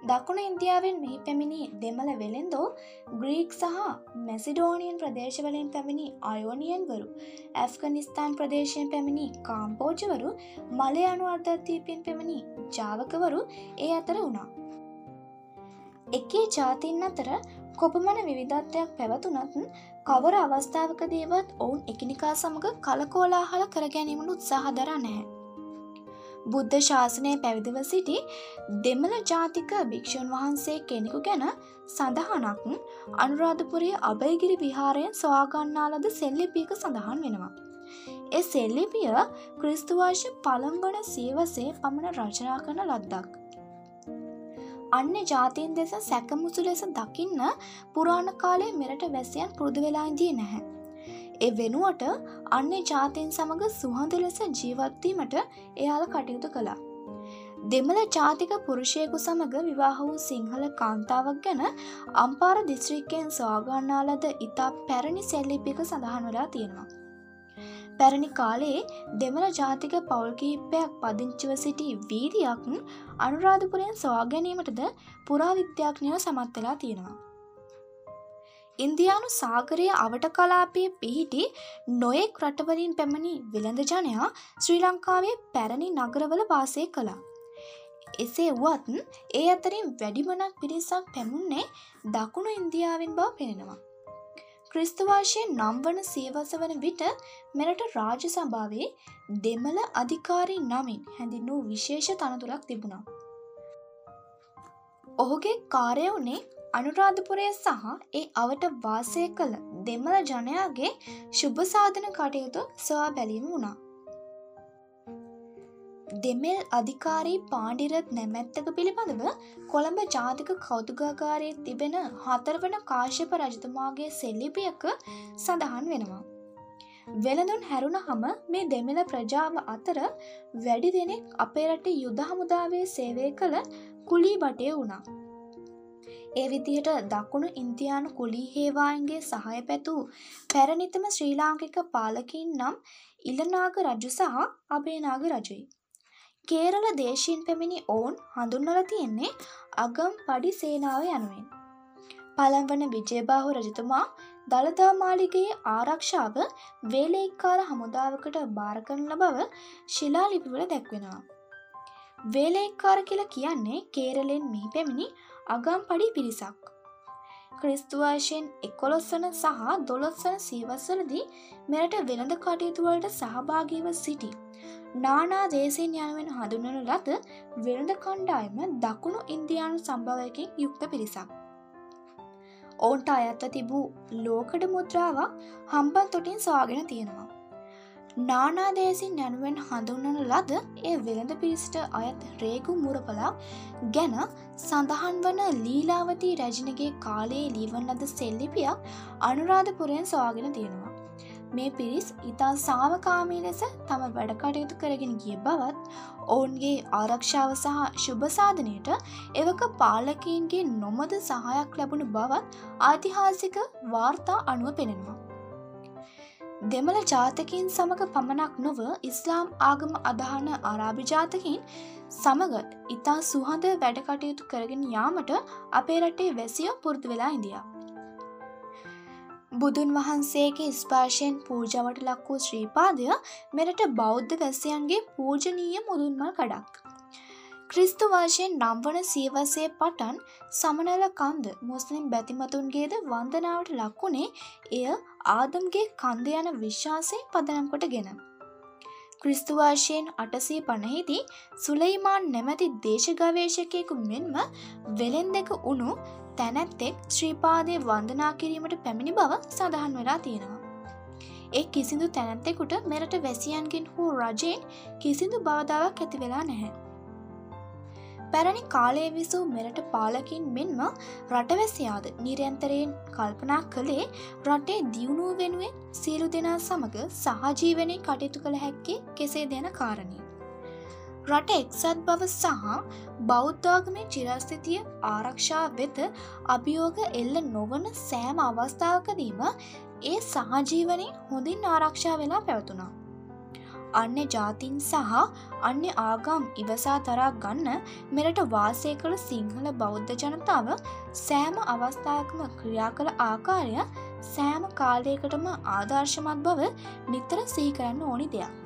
දකුණ ඉන්දියාවෙන් මෙහි පැමිණි දෙමළ වෙළෙන්දෝ ග්‍රීක් සහ මැසිඩෝනියන් ප්‍රදේශවලින් පැමිණි අයෝනියන්වරු ඇෆ්ගනිස්ථාන් ප්‍රදේශයෙන් පැමිණි කාම්පෝජවරු මලයනු අර්ධත්වීපයෙන් පැමිණි ජාවකවරු ඒ අතර වුණා. එකේ ජාතින් අතර කොපමන විවිධත්වයක් පැවතුනත් කවර අවස්ථාවකදේවත් ඔවුන් එකිනිකා සමඟ කලකෝලාහල කර ගැනීමට උත්සාහ දර නැහැ. බුද්ධ ශාසනය පැවිදිව සිටි දෙමළ ජාතික භික්‍ෂූන් වහන්සේ කෙනෙකු ගැන සඳහනක් අනුරාධපුරේ අභයගිරි විහාරයෙන් සොයාගන්නාලද සෙල්ලිපියක සඳහන් වෙනවා. එ සෙල්ලිපිය ක්‍රිස්තුවාශ පළම්වන සීවසේ පමණ රචනා කරන ලද්දක්. අන්න ජාතීන් දෙස සැකමුසු ලෙස දකින්න පුරාණ කාලේ මෙරට වැසියන් පුරුදු වෙලාඉදී නැහැ. එ වෙනුවට අන්නේ ජාතයෙන් සමඟ සුහඳ ලෙස ජීවත්වීමට එයාල කටයුතු කළා. දෙමළ ජාතික පුරුෂයකු සමඟ විවාහ වූ සිංහල කාන්තාවක් ගැන අම්පාර දිස්ත්‍රික්කයෙන් සවාගන්නාලද ඉතා පැරණි සෙල්ලිපික සඳහන් වෙලා තියෙනවා. පැරණි කාලයේ දෙමළ ජාතික පවල්කීපයක් පදිංචිව සිටි වීරියක් අනුරාධපුරයෙන් සොයාගැනීමටද පුරාවිද්‍යාඥයෝ සමත් වෙලා තියෙනවා. ඉන්දයානු සාගරය අවට කලාපය පිහිටි නොයෙක් රටවලින් පැමණි වෙළඳ ජනයා ශ්‍රී ලංකාවේ පැරණි නගරවල වාසය කළා. එසේ වුවත් ඒ අතරින් වැඩිමනක් පිරිසක් පැමුන්නේ දකුණු ඉන්දියාවෙන් බව පෙනෙනවා. ක්‍රිස්තුවාශය නම් වන සීවස වන විට මෙරට රාජ සභාවේ දෙමළ අධිකාරී නමින් හැඳින් වූ විශේෂ තනතුරක් තිබුණා. ඔහුගේ කාරය වනේ අනුරාධපුරය සහ ඒ අවට වාසය කළ දෙමළ ජනයාගේ ශුභ සාධන කටයුතු සොයා බැලීම වුණා. දෙමෙල් අධිකාරී පාඩිරත් නැමැත්තක පිළිබඳව කොළඹ ජාතික කෞතුගාකාරයේ තිබෙන හතරවන කාශ්‍යප රජතුමාගේ සෙල්ලිපියක සඳහන් වෙනවා. වෙළඳුන් හැරුණ හම මේ දෙමළ ප්‍රජාව අතර වැඩි දෙනෙක් අපේ රට යුද හමුදාවේ සේවය කළ කුලී බටය වුණා. ඒ විදිහට දකුණු ඉන්තියානු කුලී හේවායින්ගේ සහය පැtuu පැරණිතම ශ්‍රී ලාංකික පාලකින් නම් ඉලනාග රජු සහ අබේනාග රජුයි. කේරල දේශීන් පැමිණි ඔවුන් හඳුන්වල තියෙන්නේ අගම් පඩි සේනාව යනුවෙන්. පළම්වන විජයබාහු රජතුමා දළදා මාලිගයේ ආරක්ෂාව වේලේක්කාර හමුදාවකට භාරකරන බව ශිලාලිපිවල දැක්වෙනවා. වේලේක්කාර කියලා කියන්නේ කේරලෙන් මිහි පැමිණි අගම් පඩි පිරිසක්. ක්‍රිස්තුවර්ශයෙන් එකොළොස්වන සහ දොළොස්වන සීවස්වලදී මෙරට වෙළඳ කටයුතුවලට සහභාගීව සිටි. නානා දේශයෙන් යනුවෙන් හඳුනන ලද වෙළඳ කණ්ඩායම දකුණු ඉන්දයානු සම්භවයකින් යුක්ත පිරිසක්. ඔවුන්ට අයත්ව තිබූ ලෝකඩ මුද්‍රාවක් හම්බන් තොටින් සවාගෙන තියෙනවා. නානාදේසින් යනුවෙන් හඳුන්නන ලද ඒ වෙළඳ පිරිසිට අයත් රේගු මුරපලක් ගැන සඳහන් වන ලීලාවතී රැජිනගේ කාලයේ ලීවන් ලද සෙල්ලිපියක් අනුරාධපුරයෙන් සවාගෙන තියෙනවා. මේ පිරිස් ඉතා සාමකාමී ලෙස තම වැඩකටයුතු කරගෙන ගිය බවත් ඔවුන්ගේ ආරක්ෂාව සහ ශුභසාධනයට එවක පාලකීන්ගේ නොමද සහයක් ලැබුණු බවත් ආතිහාසික වාර්තා අනුව පෙනෙනවා. දෙමළ ජාතකින් සමඟ පමණක් නොව ඉස්ලාම් ආගම අදහන අරාභි ජාතකින් සමගත් ඉතා සුහඳ වැඩකටයුතු කරගෙන යාමට අපේ රටේ වැසියෝ පුරුදු වෙලා ඉදියා. බුදුන් වහන්සේගේ ස්පාර්ශයෙන් පූජවට ලක් වූ ශ්‍රීපාදය මෙරට බෞද්ධ වැසියන්ගේ පූජනීය මුදුන්මල් කඩක්. ක්‍රිස්තු වර්ශයෙන් නම්වන සීවසය පටන් සමනල කන්ද මුස්ලිම් බැතිමතුන්ගේද වන්දනාවට ලක්වුණේ එය ආදම්ගේ කන්ද යන විශ්වාසය පදනම්කොට ගෙන. ක්‍රිස්තුවාශයෙන් අටසී පණහිදී සුලයිමාන් නැමැති දේශගවේශකයෙකු මෙන්ම වෙලෙන් දෙක උුණු තැනැත්තෙක් ශ්‍රීපාදය වන්දනා කිරීමට පැමිණි බව සඳහන් වෙලා තියෙනවා. ඒ කිසිදු තැනැත්තෙකුට මෙරට වැසියන්ගෙන් හෝ රජයෙන් කිසිදු බවදාවක් ඇති වෙලා නැහැ. පැරණි කාලේ විසූ මෙරට පාලකින් මෙන්ම රටවැසියාද නිරන්තරයෙන් කල්පනා කළේ රටේ දියුණුව වෙනුවෙන් සියලු දෙනා සමඟ සහජීවනය කටයුතු කළ හැක්කේ කෙසේ දෙන කාරණය. රට එක්සත් බව සහ බෞද්ධාගමේ චිරස්ථිතිය ආරක්ෂා වෙත අභියෝග එල්ල නොවන සෑම අවස්ථාවකදීම ඒ සහජීවනය හොඳින් ආරක්ෂා වෙලා පැවතුනා. අන්‍ය ජාතින් සහ අන්‍ය ආගම් ඉවසා තරා ගන්න මෙරට වාසය කළ සිංහල බෞද්ධ ජනතාව සෑම අවස්ථාවකම ක්‍රියා කළ ආකාරය සෑම කාලයකටම ආදර්ශමත් බව නිතර සීකරන්න ඕනි දෙයක්.